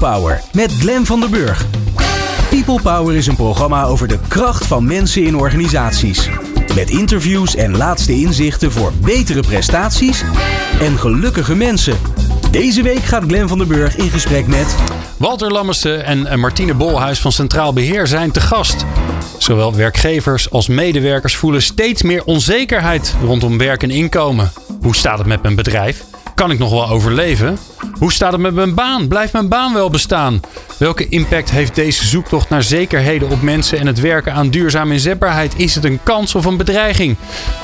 Power met Glen van der Burg. People Power is een programma over de kracht van mensen in organisaties. Met interviews en laatste inzichten voor betere prestaties en gelukkige mensen. Deze week gaat Glen van der Burg in gesprek met... Walter Lammersen en Martine Bolhuis van Centraal Beheer zijn te gast. Zowel werkgevers als medewerkers voelen steeds meer onzekerheid rondom werk en inkomen. Hoe staat het met mijn bedrijf? Kan ik nog wel overleven? Hoe staat het met mijn baan? Blijft mijn baan wel bestaan? Welke impact heeft deze zoektocht naar zekerheden op mensen en het werken aan duurzame inzetbaarheid? Is het een kans of een bedreiging?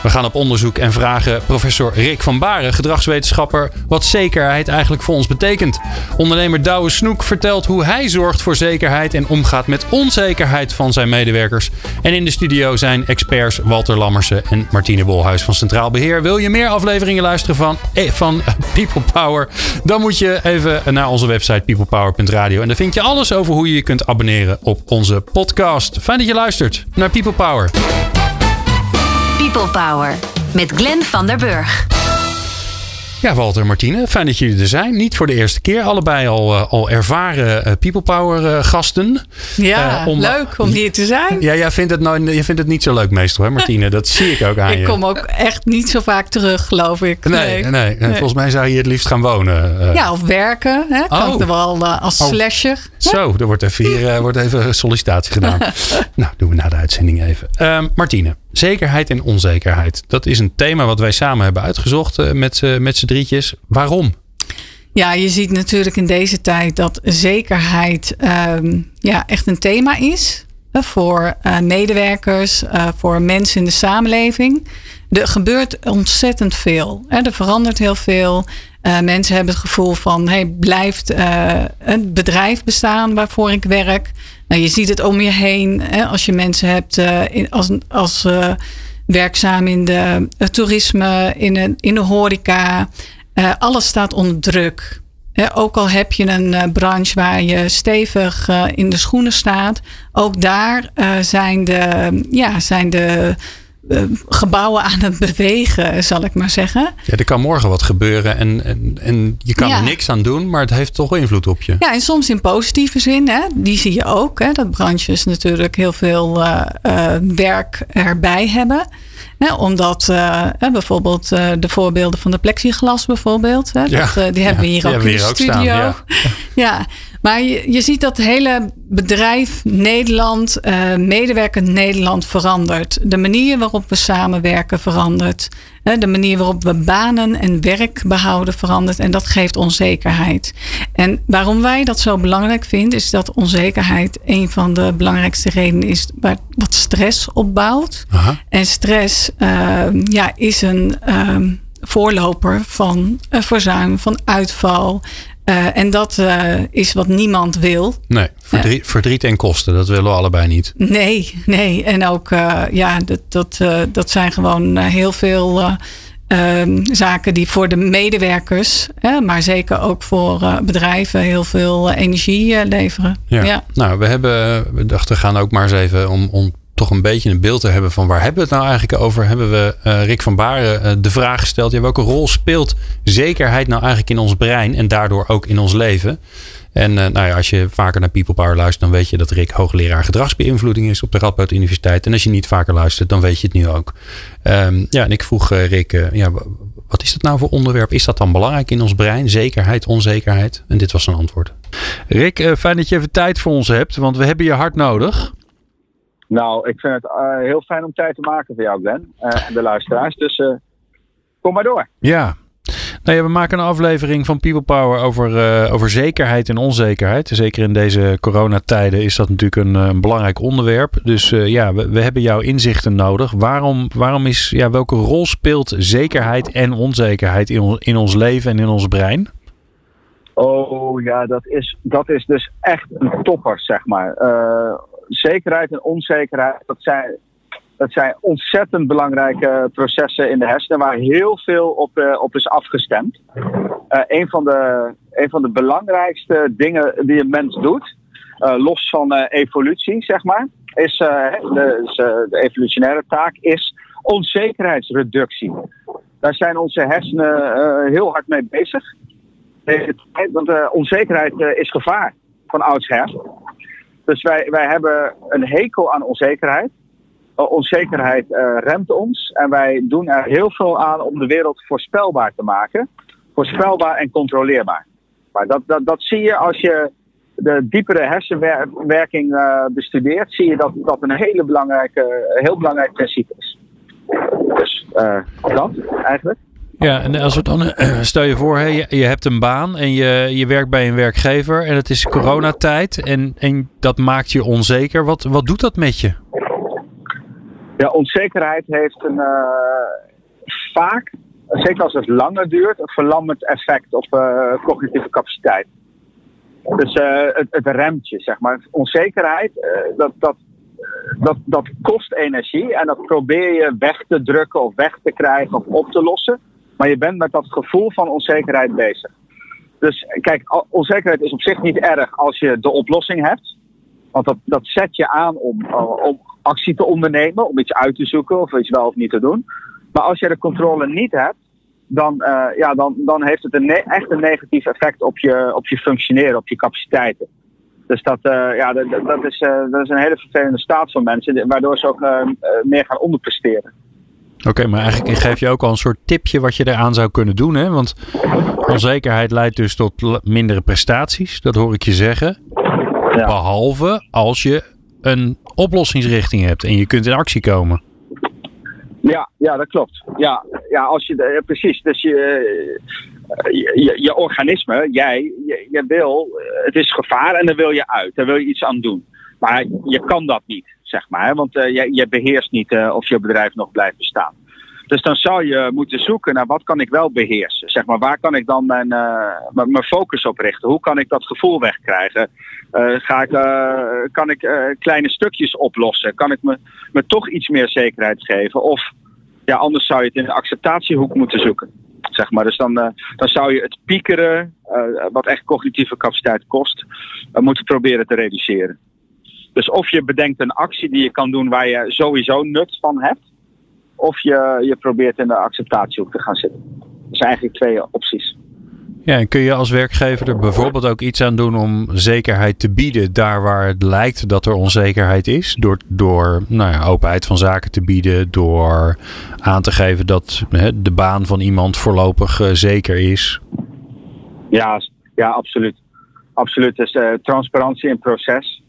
We gaan op onderzoek en vragen professor Rick van Baren, gedragswetenschapper, wat zekerheid eigenlijk voor ons betekent. Ondernemer Douwe Snoek vertelt hoe hij zorgt voor zekerheid en omgaat met onzekerheid van zijn medewerkers. En in de studio zijn experts Walter Lammersen en Martine Bolhuis van Centraal Beheer. Wil je meer afleveringen luisteren van, eh, van People Power? Dan moet je even naar onze website peoplepower.radio. En daar vind je alles over hoe je je kunt abonneren op onze podcast. Fijn dat je luistert naar People Power. People Power met Glenn van der Burg. Ja, Walter en Martine, fijn dat jullie er zijn. Niet voor de eerste keer. Allebei al, uh, al ervaren uh, People Power uh, gasten. Ja, om, leuk om hier te zijn. Ja, jij vindt het, nou, je vindt het niet zo leuk meestal, hè Martine? Dat zie ik ook aan ik je. Ik kom ook echt niet zo vaak terug, geloof ik. Nee, nee. nee. nee. volgens mij zou je het liefst gaan wonen. Ja, of werken. Hè? Kan oh. ik er wel als oh. slasher. Zo, er wordt even, hier wordt even sollicitatie gedaan. nou, doen we na de uitzending even. Ehm, Martine, zekerheid en onzekerheid. Dat is een thema wat wij samen hebben uitgezocht uh, met, uh, met z'n drietjes. Waarom? Ja, je ziet natuurlijk in deze tijd dat zekerheid um, ja, echt een thema is. Uh, voor medewerkers, voor mensen in de samenleving. Er gebeurt ontzettend veel. Er verandert heel veel. mensen hebben het gevoel van, hey, blijft een bedrijf bestaan waarvoor ik werk? Nou, je ziet het om je heen. Hè, als je mensen hebt uh, in, als, als uh, werkzaam in de toerisme, in de, in de horeca. alles staat onder druk. Ook al heb je een branche waar je stevig in de schoenen staat. Ook daar zijn de, ja, zijn de eh, gebouwen aan het bewegen, zal ik maar zeggen. Ja, er kan morgen wat gebeuren en, en, en je kan er niks aan doen, maar het heeft toch invloed op je. Ja, en soms in positieve zin. Hè, die zie je ook. Hè, dat branches natuurlijk heel veel uh, uh, werk erbij hebben. Hè, omdat uh, bijvoorbeeld de voorbeelden van de plexiglas bijvoorbeeld. Hè, ja, dat, die hebben we hier ook in de studio. Staan, ja. ja. Maar je, je ziet dat het hele bedrijf Nederland, medewerker Nederland verandert. De manier waarop we samenwerken verandert. De manier waarop we banen en werk behouden verandert. En dat geeft onzekerheid. En waarom wij dat zo belangrijk vinden, is dat onzekerheid een van de belangrijkste redenen is wat stress opbouwt. Aha. En stress uh, ja, is een uh, voorloper van verzuim, van uitval. Uh, en dat uh, is wat niemand wil. Nee, verdriet, verdriet, en kosten, dat willen we allebei niet. Nee, nee. En ook, ja, dat, dat, dat zijn gewoon heel veel ehm, zaken die voor de medewerkers, maar zeker ook voor bedrijven, heel veel energie leveren. Ja. ja. nou, we hebben, we dachten, we gaan ook maar eens even om, om toch een beetje een beeld te hebben van waar hebben we het nou eigenlijk over, hebben we uh, Rick van Baren uh, de vraag gesteld: ja, welke rol speelt zekerheid nou eigenlijk in ons brein en daardoor ook in ons leven? En uh, nou ja, als je vaker naar People Power luistert, dan weet je dat Rick hoogleraar gedragsbeïnvloeding is op de Radboud Universiteit. En als je niet vaker luistert, dan weet je het nu ook. Um, ja, en ik vroeg Rick, ja, wat is dat nou voor onderwerp? Is dat dan belangrijk in ons brein? Zekerheid, onzekerheid? En dit was zijn antwoord. Rick, fijn dat je even tijd voor ons hebt, want we hebben je hard nodig. Nou, ik vind het uh, heel fijn om tijd te maken voor jou, Glenn. Uh, en de luisteraars. Dus uh, kom maar door. Ja. Nou ja, we maken een aflevering van People Power over, over zekerheid en onzekerheid. Zeker in deze coronatijden is dat natuurlijk een, een belangrijk onderwerp. Dus ja, we, we, hebben jouw inzichten nodig. Waarom, waarom is, ja, welke rol speelt zekerheid en onzekerheid in, in ons leven en in ons brein? Oh ja, dat is, dat is dus echt een topper, zeg maar zekerheid en onzekerheid, dat zijn, dat zijn ontzettend belangrijke processen in de hersenen waar heel veel op, uh, op is afgestemd. Uh, een, van de, van de belangrijkste dingen die een mens doet, uh, los van evolutie, zeg maar, is de, de evolutionaire taak, is onzekerheidsreductie. Daar zijn onze hersenen heel hard mee bezig. Want onzekerheid is gevaar. van oudsher. Dus wij, wij hebben een hekel aan onzekerheid. Onzekerheid remt ons en wij doen er heel veel aan om de wereld voorspelbaar te maken. Voorspelbaar en controleerbaar. Maar dat, dat, dat zie je als je de diepere hersenwerking bestudeert, zie je dat dat een hele belangrijke, heel belangrijk principe is. Dus dat eigenlijk. Ja, en als we dan, stel je voor, je, je, hebt een baan en je, je werkt bij een werkgever en het is coronatijd en, en dat maakt je onzeker. Wat, wat doet dat met je? Ja, onzekerheid heeft een uh, vaak, zeker als het langer duurt, een verlammend effect op cognitieve capaciteit. Dus het, het remt je, zeg maar. Onzekerheid, dat, dat dat, dat kost energie en dat probeer je weg te drukken of weg te krijgen of op te lossen. Maar je bent met dat gevoel van onzekerheid bezig. Dus kijk, onzekerheid is op zich niet erg als je de oplossing hebt. Want dat, dat zet je aan om, om actie te ondernemen, om iets uit te zoeken of iets wel of niet te doen. Maar als je de controle niet hebt, dan, uh, ja, dan, dan heeft het een echt een negatief effect op je, op je functioneren, op je capaciteiten. Dus dat, uh, ja, dat, dat, is, uh, dat is een hele vervelende staat van mensen, waardoor ze ook meer gaan onderpresteren. Oké, maar eigenlijk geef je ook al een soort tipje wat je eraan zou kunnen doen. Hè? Want onzekerheid leidt dus tot mindere prestaties, dat hoor ik je zeggen. Ja. Behalve als je een oplossingsrichting hebt en je kunt in actie komen. Ja, ja dat klopt. Ja, ja als je, precies. Dus je, je, je, organisme, jij, je, wil, het is gevaar en daar wil je uit. Daar wil je iets aan doen. Maar je kan dat niet, zeg maar. Want uh, je, je beheerst niet of je bedrijf nog blijft bestaan. Dus dan zou je moeten zoeken naar wat kan ik wel beheersen. Zeg maar, waar kan ik dan mijn, uh, mijn focus op richten? Hoe kan ik dat gevoel wegkrijgen? ga ik, kan ik kleine stukjes oplossen? Kan ik me, me toch iets meer zekerheid geven? Of ja, anders zou je het in de acceptatiehoek moeten zoeken. Zeg maar. Dus dan, dan zou je het piekeren, wat echt cognitieve capaciteit kost, moeten proberen te reduceren. Dus of je bedenkt een actie die je kan doen waar je sowieso nut van hebt. Of je, je probeert in de acceptatiehoek te gaan zitten. Dat zijn eigenlijk twee opties. Ja, en kun je als werkgever er bijvoorbeeld ook iets aan doen om zekerheid te bieden daar waar het lijkt dat er onzekerheid is? Door, door nou ja, openheid van zaken te bieden, door aan te geven dat hè, de baan van iemand voorlopig uh, zeker is? Ja, ja absoluut. Absoluut. Dus uh, transparantie in proces.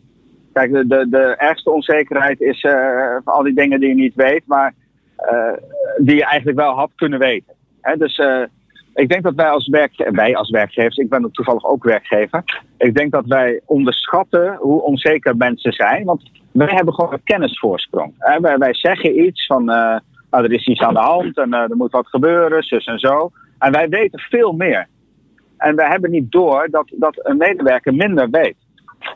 Kijk, de, de, de ergste onzekerheid is uh, al die dingen die je niet weet, maar die je eigenlijk wel had kunnen weten. Dus uh, ik denk dat wij als, werk, wij als werkgevers, ik ben toevallig ook werkgever, ik denk dat wij onderschatten hoe onzeker mensen zijn, want wij hebben gewoon een kennisvoorsprong. Wij, wij zeggen iets van, nou, er is iets aan de hand en er moet wat gebeuren, zus en zo. En wij weten veel meer. En wij hebben niet door dat, dat een medewerker minder weet.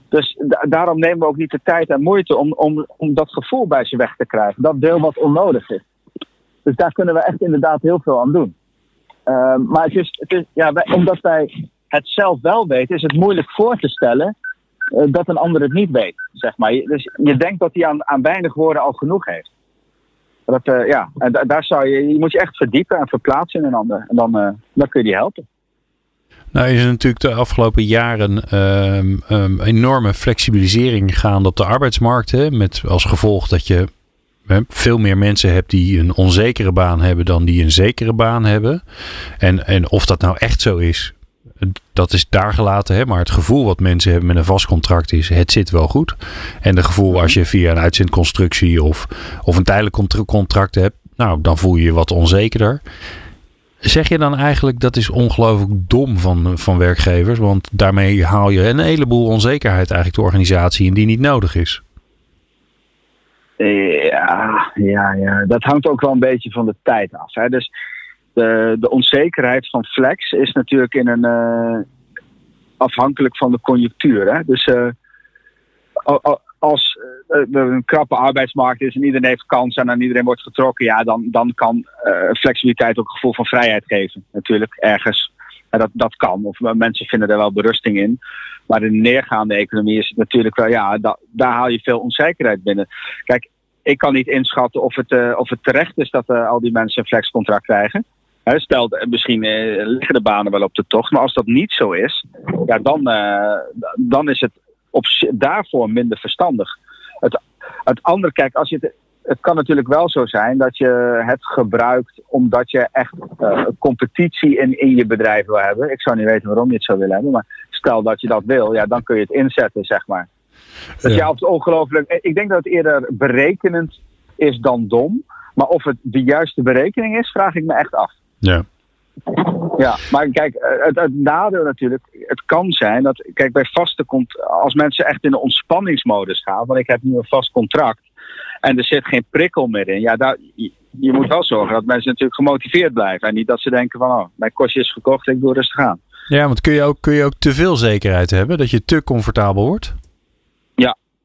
Dus daarom nemen we ook niet de tijd en moeite om, om, om dat gevoel bij ze weg te krijgen. Dat deel wat onnodig is. Dus daar kunnen we echt inderdaad heel veel aan doen. Uh, maar het is, het is, ja, omdat wij het zelf wel weten, is het moeilijk voor te stellen uh, dat een ander het niet weet. Zeg maar. Dus je denkt dat hij aan, aan weinig woorden al genoeg heeft. Dat, uh, ja, en daar zou je, je moet je echt verdiepen en verplaatsen in een ander. En dan, dan kun je die helpen. Nou is er natuurlijk de afgelopen jaren um, enorme flexibilisering gaande op de arbeidsmarkt. Hè, met als gevolg dat je veel meer mensen hebt die een onzekere baan hebben dan die een zekere baan hebben. En, en of dat nou echt zo is, dat is daar gelaten. Hè? Maar het gevoel wat mensen hebben met een vast contract is: het zit wel goed. En het gevoel als je via een uitzendconstructie of, of een tijdelijk contract hebt, nou, dan voel je je wat onzekerder. Zeg je dan eigenlijk dat is ongelooflijk dom van, van werkgevers? Want daarmee haal je een heleboel onzekerheid eigenlijk de organisatie in die niet nodig is. Ja, ja, ja, dat hangt ook wel een beetje van de tijd af. Hè? Dus de, de onzekerheid van flex is natuurlijk in een, uh, afhankelijk van de conjunctuur. Hè? Dus uh, als er een krappe arbeidsmarkt is en iedereen heeft kansen en aan iedereen wordt getrokken, ja, dan, dan kan flexibiliteit ook een gevoel van vrijheid geven. Natuurlijk, ergens. En dat, dat kan. Of mensen vinden er wel berusting in. Maar de neergaande economie is het natuurlijk wel, ja, da, daar haal je veel onzekerheid binnen. Kijk, ik kan niet inschatten of het, uh, of het terecht is dat uh, al die mensen een flexcontract krijgen. Hè, stel, eh, misschien eh, liggen de banen wel op de tocht, maar als dat niet zo is, ja, dan, eh, dan is het op, daarvoor minder verstandig. Het, het andere, kijk, als je het, het kan natuurlijk wel zo zijn dat je het gebruikt omdat je echt eh, competitie in, in je bedrijf wil hebben. Ik zou niet weten waarom je het zou willen hebben, maar stel dat je dat wil, ja, dan kun je het inzetten, zeg maar. Dus Ja. ja, of het ongelooflijk. Ik denk dat het eerder berekenend is dan dom. Maar of het de juiste berekening is, vraag ik me echt af. Ja. Ja, maar kijk, eh, het, het nadeel natuurlijk, het kan zijn dat, kijk, bij vaste als mensen echt in de ontspanningsmodus gaan, want ik heb nu een vast contract en er zit geen prikkel meer in, ja, daar, je, je moet wel zorgen dat mensen natuurlijk gemotiveerd blijven en niet dat ze denken van, oh, mijn kostje is gekocht, ik doe rustig aan. Ja, want kun je, ook, kun je ook te veel zekerheid hebben? Dat je te comfortabel wordt?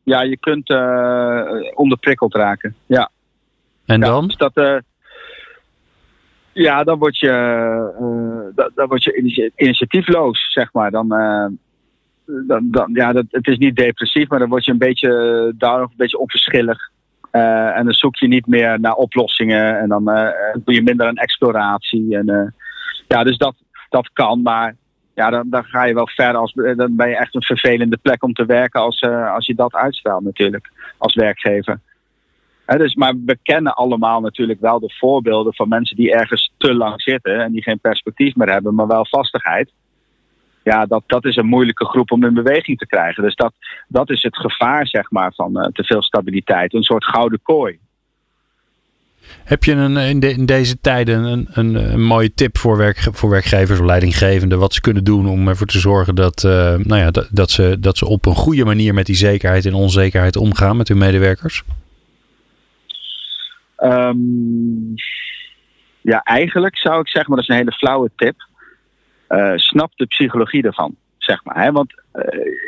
Ja, je kunt eh, onderprikkeld raken. Ja. En Ja, dan? Dus dat, eh, ja, dan word je, eh, dan, dan word je initia- initiatiefloos, zeg maar. Dan, dan, dan, ja, dat, het is niet depressief, maar dan word je een beetje down of een beetje onverschillig. En dan zoek je niet meer naar oplossingen en dan doe je minder aan exploratie. En, ja, dus dat, dat kan, maar ja, dan, dan ga je wel verder. Als, dan ben je echt een vervelende plek om te werken als, eh, als je dat uitstraalt natuurlijk, als werkgever. Dus, maar we kennen allemaal natuurlijk wel de voorbeelden van mensen die ergens te lang zitten en die geen perspectief meer hebben, maar wel vastigheid. Ja, dat, dat is een moeilijke groep om in beweging te krijgen. Dus dat, dat is het gevaar, zeg maar, van eh, te veel stabiliteit. Een soort gouden kooi. Heb je een, in, de- in deze tijden een, een, een mooie tip voor, werk, voor werkgevers of leidinggevenden? Wat ze kunnen doen om ervoor te zorgen dat, eh, nou ja, dat, ze, dat ze op een goede manier met die zekerheid en onzekerheid omgaan met hun medewerkers? Ehm, ja, eigenlijk zou ik zeggen, maar dat is een hele flauwe tip. eh, snap de psychologie ervan, zeg maar. Hè? Want eh,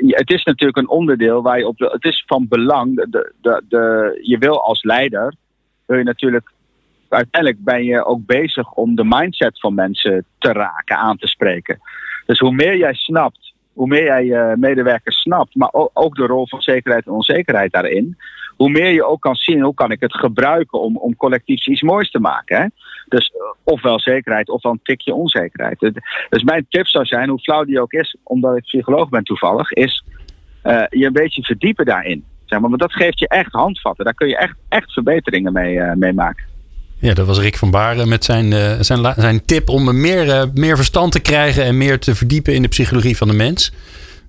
het is natuurlijk een onderdeel waar je op. Het is van belang. De, de, de- je wil als leider, wil je natuurlijk. Uiteindelijk ben je ook bezig om de mindset van mensen te raken, aan te spreken. Dus hoe meer jij snapt, hoe meer jij je medewerkers snapt, maar ook, de rol van zekerheid en onzekerheid daarin, hoe meer je ook kan zien hoe kan ik het gebruiken om, om collectief iets moois te maken. Hè? Dus eh, ofwel zekerheid ofwel een tikje onzekerheid. Dus mijn tip zou zijn, hoe flauw die ook is, omdat ik psycholoog ben toevallig, is eh, je een beetje verdiepen daarin. Zeg maar, want dat geeft je echt handvatten. Daar kun je echt, echt verbeteringen mee, eh, mee maken. Ja, dat was Rick van Baren met zijn, eh, zijn, zijn tip om meer, eh, meer verstand te krijgen en meer te verdiepen in de psychologie van de mens.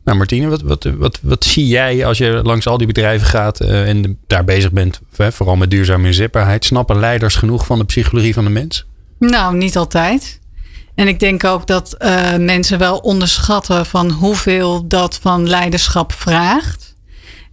Nou, Martine, wat, wat, wat, wat zie jij als je langs al die bedrijven gaat eh, en daar bezig bent, hè, vooral met duurzame inzetbaarheid? Snappen leiders genoeg van de psychologie van de mens? Nou, niet altijd. En ik denk ook dat eh, mensen wel onderschatten van hoeveel dat van leiderschap vraagt.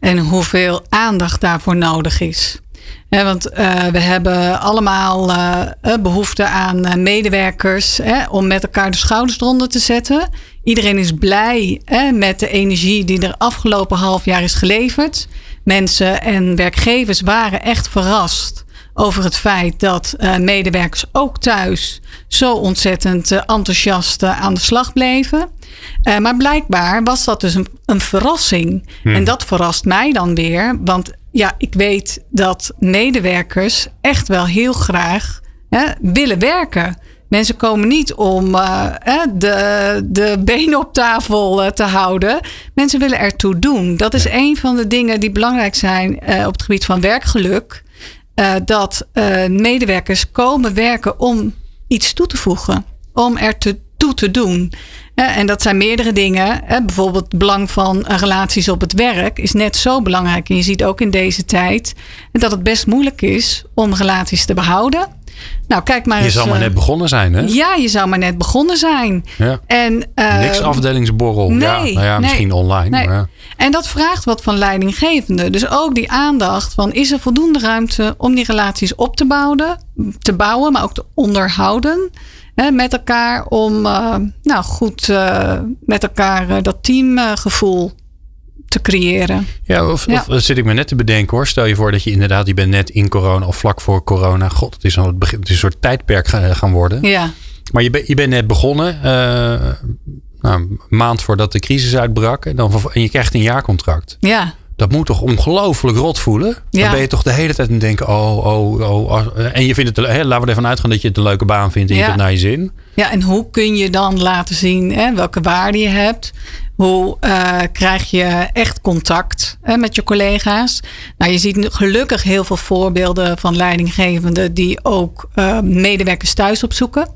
En hoeveel aandacht daarvoor nodig is. Want eh, we hebben allemaal eh, eh, behoefte aan medewerkers hè, om met elkaar de schouders eronder te zetten. Iedereen is blij hè, met de energie die er afgelopen half jaar is geleverd. Mensen en werkgevers waren echt verrast over het feit dat eh, medewerkers ook thuis zo ontzettend eh, enthousiast eh, aan de slag bleven. Maar blijkbaar was dat dus een, een verrassing. En dat verrast mij dan weer. Want ja, ik weet dat medewerkers echt wel heel graag hè, willen werken. Mensen komen niet om de, de benen op tafel te houden. Mensen willen ertoe doen. Dat is een van de dingen die belangrijk zijn op het gebied van werkgeluk. Eh, dat eh, medewerkers komen werken om iets toe te voegen. Om er te, toe te doen. Eh, en dat zijn meerdere dingen. Bijvoorbeeld het belang van relaties op het werk is net zo belangrijk. En je ziet ook in deze tijd dat het best moeilijk is om relaties te behouden. Nou, kijk maar Je eens. zal maar eh, net begonnen zijn, hè? Ja, je zou maar net begonnen zijn. Ja. En, eh, Niks afdelingsborrel. ja, nee, nou ja, nee, misschien online. nee. Maar ja. En dat vraagt wat van leidinggevende. Dus ook die aandacht van is er voldoende ruimte om die relaties op te bouwen, te bouwen maar ook te onderhouden hè, met elkaar om eh, nou goed met elkaar dat teamgevoel te creëren. Ja, of, Ja. of zit ik me net te bedenken hoor. Stel je voor dat je inderdaad, je bent net in corona of vlak voor corona. God, het is, al het, begin, het is een soort tijdperk ga- gaan worden. Ja, Maar je, ben- je bent net begonnen, eh, nou, een maand voordat de crisis uitbrak. En, dan, en je krijgt een jaarcontract. ja, Dat moet toch ongelooflijk rot voelen? Ja. Dan ben je toch de hele tijd aan het denken, oh, oh, oh. oh. En je vindt het, hè, laten we ervan uitgaan dat je het een leuke baan vindt en je Ja. hebt het naar je zin. Ja, en hoe kun je dan laten zien hè, welke waarde je hebt? Hoe eh, krijg je echt contact hè, met je collega's? Nou, je ziet gelukkig heel veel voorbeelden van leidinggevenden die ook eh, medewerkers thuis opzoeken.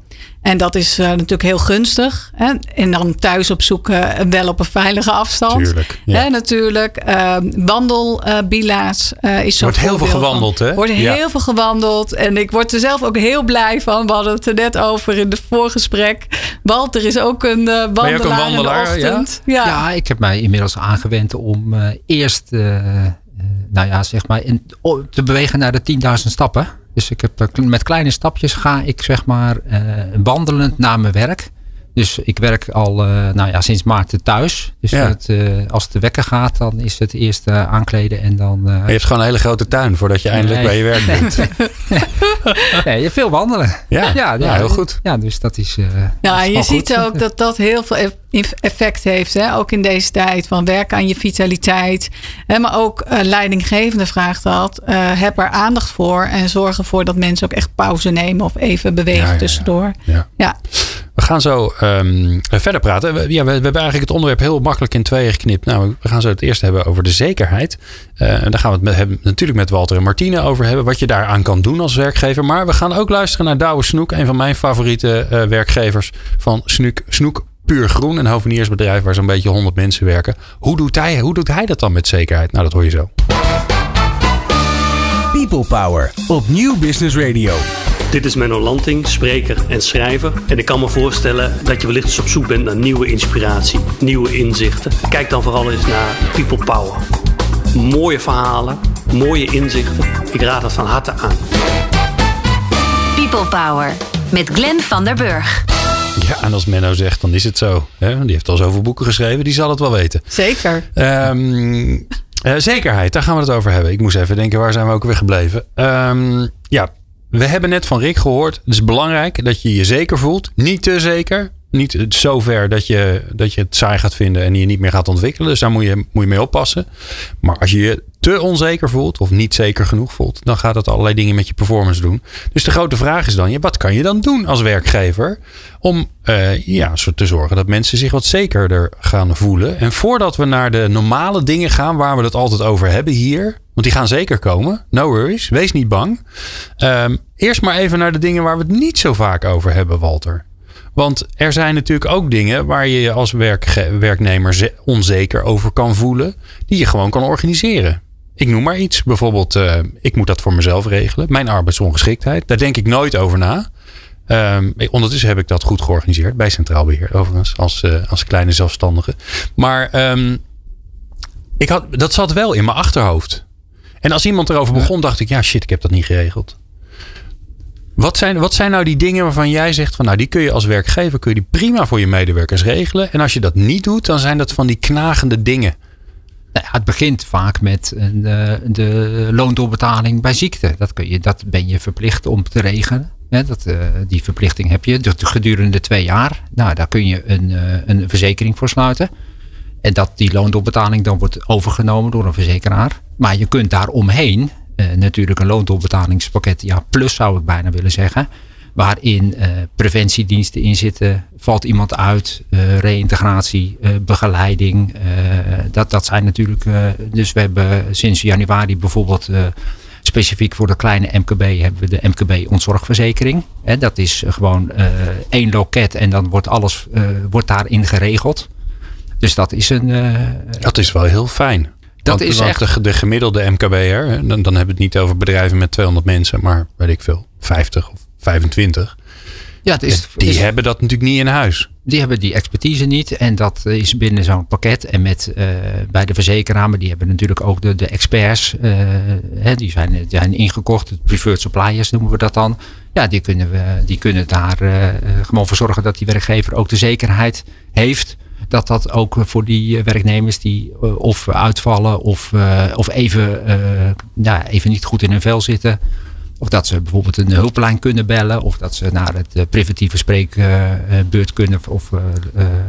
En dat is eh, natuurlijk heel gunstig. Hè? En dan thuis opzoeken, eh, wel op een veilige afstand. Tuurlijk, ja. Hè, natuurlijk. Uh, wandelbila's eh is zo. wordt heel veel gewandeld, hè? wordt Ja. heel veel gewandeld. En ik word er zelf ook heel blij van. We hadden het er net over in het voorgesprek. Walter is ook een eh wandelaar, ook een wandelaar, in de ochtend. Ja. Ja, ik heb mij inmiddels aangewend om eh, eerst, nou ja, zeg maar, te bewegen naar de 10.000 stappen. Dus ik heb, eh, met kleine stapjes ga ik, zeg maar, eh, wandelend naar mijn werk. Dus ik werk al, eh, nou ja, sinds maart thuis. Dus Ja. het, eh, als de wekker gaat, dan is het eerst eh, aankleden en dan... eh, Je hebt gewoon een hele grote tuin voordat je eindelijk Nee. bij je werk bent. nee, je veel wandelen. Ja, ja, heel goed. Ja, dus dat is. eh, Ja, en je ziet goed. ook dat dat heel veel eff- effect heeft. Hè? Ook in deze tijd van werken aan je vitaliteit. Hè? Maar ook eh, leidinggevende vraagt dat. eh, heb er aandacht voor. En zorg ervoor dat mensen ook echt pauze nemen. Of even bewegen Ja, ja, ja. tussendoor. Ja. Ja. We gaan zo ehm, verder praten. We, ja, we, hebben eigenlijk het onderwerp heel makkelijk in tweeën geknipt. Nou, we gaan zo het eerst hebben over de zekerheid. Eh, en daar gaan we het natuurlijk met Walter en Martine over hebben. Wat je daaraan kan doen als werkgever. Maar we gaan ook luisteren naar Douwe Snoek. Een van mijn favoriete eh, werkgevers van Snoek, Snoek Puur Groen. Een hoveniersbedrijf waar zo'n beetje 100 mensen werken. Hoe doet, hij, hoe doet hij dat dan met zekerheid? Nou, dat hoor je zo. People Power op Nieuw Business Radio. Dit is Menno Lanting, spreker en schrijver. En ik kan me voorstellen dat je wellicht eens op zoek bent naar nieuwe inspiratie, nieuwe inzichten. Kijk dan vooral eens naar People Power. Mooie verhalen, mooie inzichten. Ik raad het van harte aan. People Power met Glenn van der Burg. Ja, en als Menno zegt, dan is het zo. Hè? Die heeft al zoveel boeken geschreven, die zal het wel weten. Zeker. Ehm, eh, zekerheid, daar gaan we het over hebben. Ik moest even denken, waar zijn we ook weer gebleven? Ehm, ja, we hebben net van Rick gehoord. Het is belangrijk dat je je zeker voelt. Niet te zeker. Niet zo ver dat je, dat je het saai gaat vinden en je niet meer gaat ontwikkelen. Dus daar moet je, moet je mee oppassen. Maar als je je te onzeker voelt of niet zeker genoeg voelt, dan gaat het allerlei dingen met je performance doen. Dus de grote vraag is dan, wat kan je dan doen als werkgever om eh, ja, te zorgen dat mensen zich wat zekerder gaan voelen? En voordat we naar de normale dingen gaan waar we het altijd over hebben hier, want die gaan zeker komen, no worries, wees niet bang. Ehm, eerst maar even naar de dingen waar we het niet zo vaak over hebben, Walter. Want er zijn natuurlijk ook dingen waar je je als werknemer ze- onzeker over kan voelen, die je gewoon kan organiseren. Ik noem maar iets. Bijvoorbeeld, eh, ik moet dat voor mezelf regelen. Mijn arbeidsongeschiktheid. Daar denk ik nooit over na. Ehm, ondertussen heb ik dat goed georganiseerd bij Centraal Beheer, overigens, als, eh, als kleine zelfstandige. Maar ehm, ik had, dat zat wel in mijn achterhoofd. En als iemand erover begon, dacht ik, ja shit, ik heb dat niet geregeld. Wat zijn, wat zijn nou die dingen waarvan jij zegt van nou die kun je als werkgever kun je die prima voor je medewerkers regelen. En als je dat niet doet, dan zijn dat van die knagende dingen. Nou het begint vaak met eh, de loondoorbetaling bij ziekte. Dat, kun je, dat ben je verplicht om te regelen. Dat, eh, die verplichting heb je de- gedurende twee jaar. Nou, daar kun je een, eh, een verzekering voor sluiten. En dat die loondoorbetaling dan wordt overgenomen door een verzekeraar. Maar je kunt daar omheen eh, natuurlijk een loondoorbtalingspakket, ja, plus zou ik bijna willen zeggen. Waarin eh, preventiediensten in zitten. Valt iemand uit, eh, reïntegratie, eh, begeleiding. eh, dat, dat zijn natuurlijk. eh, dus we hebben sinds januari bijvoorbeeld. eh, specifiek voor de kleine MKB hebben we de MKB ontzorgverzekering. Hè, dat is gewoon eh, één loket en dan wordt alles eh, wordt daarin geregeld. Dus dat is een. eh, Dat is wel heel fijn. Dat want, is want echt- de, de gemiddelde MKB'er, dan, dan hebben we het niet over bedrijven met 200 mensen, maar weet ik veel, 50 of 25. ja, het is, die is- hebben dat natuurlijk niet in huis. die hebben die expertise niet. En dat is binnen zo'n pakket. En met eh, bij de verzekeraar, maar die hebben natuurlijk ook de, de experts. eh, hè, die, zijn, die zijn ingekocht. De preferred suppliers noemen we dat dan. Ja, die kunnen, we, die kunnen daar eh, gewoon voor zorgen dat die werkgever ook de zekerheid heeft. Dat dat ook voor die eh, werknemers die eh, of uitvallen of, eh, of even, ja, even niet goed in hun vel zitten. Of dat ze bijvoorbeeld een hulplijn kunnen bellen. Of dat ze naar het preventieve spreekbeurt kunnen. Of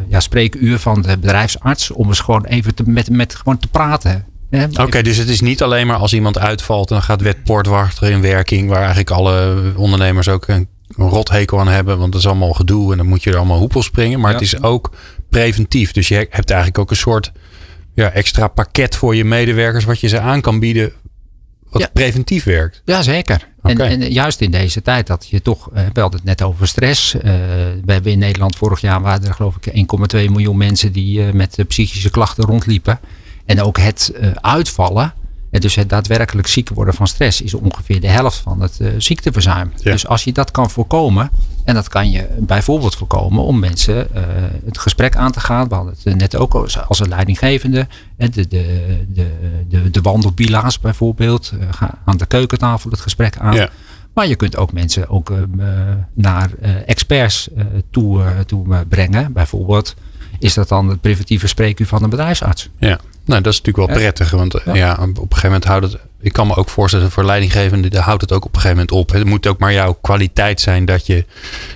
ja, spreekuur van de bedrijfsarts. Om eens gewoon even te, met, met gewoon te praten. Oké, dus het is niet alleen maar als iemand uitvalt en dan gaat wet poortwachter in werking, waar eigenlijk alle ondernemers ook een rothekel aan hebben, want dat is allemaal gedoe en dan moet je er allemaal hoepel springen. Maar het is ook preventief. Dus je hebt eigenlijk ook een soort ja, extra pakket voor je medewerkers wat je ze aan kan bieden wat preventief werkt. Ja, zeker. En, en, juist in deze tijd dat je toch, uh, we hadden het net over stress. Uh, we hebben in Nederland vorig jaar waren er geloof ik 1,2 miljoen mensen die uh, met psychische klachten rondliepen. En ook het uitvallen dus het daadwerkelijk ziek worden van stress is ongeveer de helft van het uh, ziekteverzuim. Dus als je dat kan voorkomen, en dat kan je bijvoorbeeld voorkomen om mensen uh, het gesprek aan te gaan. We hadden het net ook als een leidinggevende. De, de, de, de, de wandelbila's bijvoorbeeld. Ga aan de keukentafel het gesprek aan. Ja. Maar je kunt ook mensen ook naar experts toe, toe brengen. Bijvoorbeeld is dat dan het preventieve spreekuur van een bedrijfsarts. Ja. Nou, dat is natuurlijk wel prettig. Want ja. op een gegeven moment houdt het. Ik kan me ook voorstellen voor leidinggevende, houdt het ook op een gegeven moment op. Het moet ook maar jouw kwaliteit zijn dat je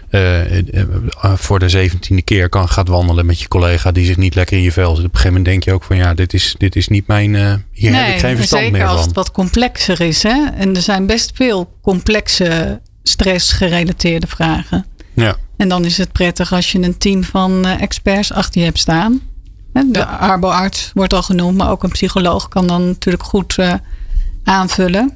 uh, voor de zeventiende keer kan gaat wandelen met je collega die zich niet lekker in je vel zit. Op een gegeven moment denk je ook van ja, dit is, dit is niet mijn. Uh, hier nee, heb ik geen verstand meer van. Zeker als het wat complexer is. Hè? En er zijn best veel complexe stressgerelateerde vragen. Ja. En dan is het prettig als je een team van experts achter je hebt staan. De ja. arboarts wordt al genoemd, maar ook een psycholoog kan dan natuurlijk goed uh, aanvullen.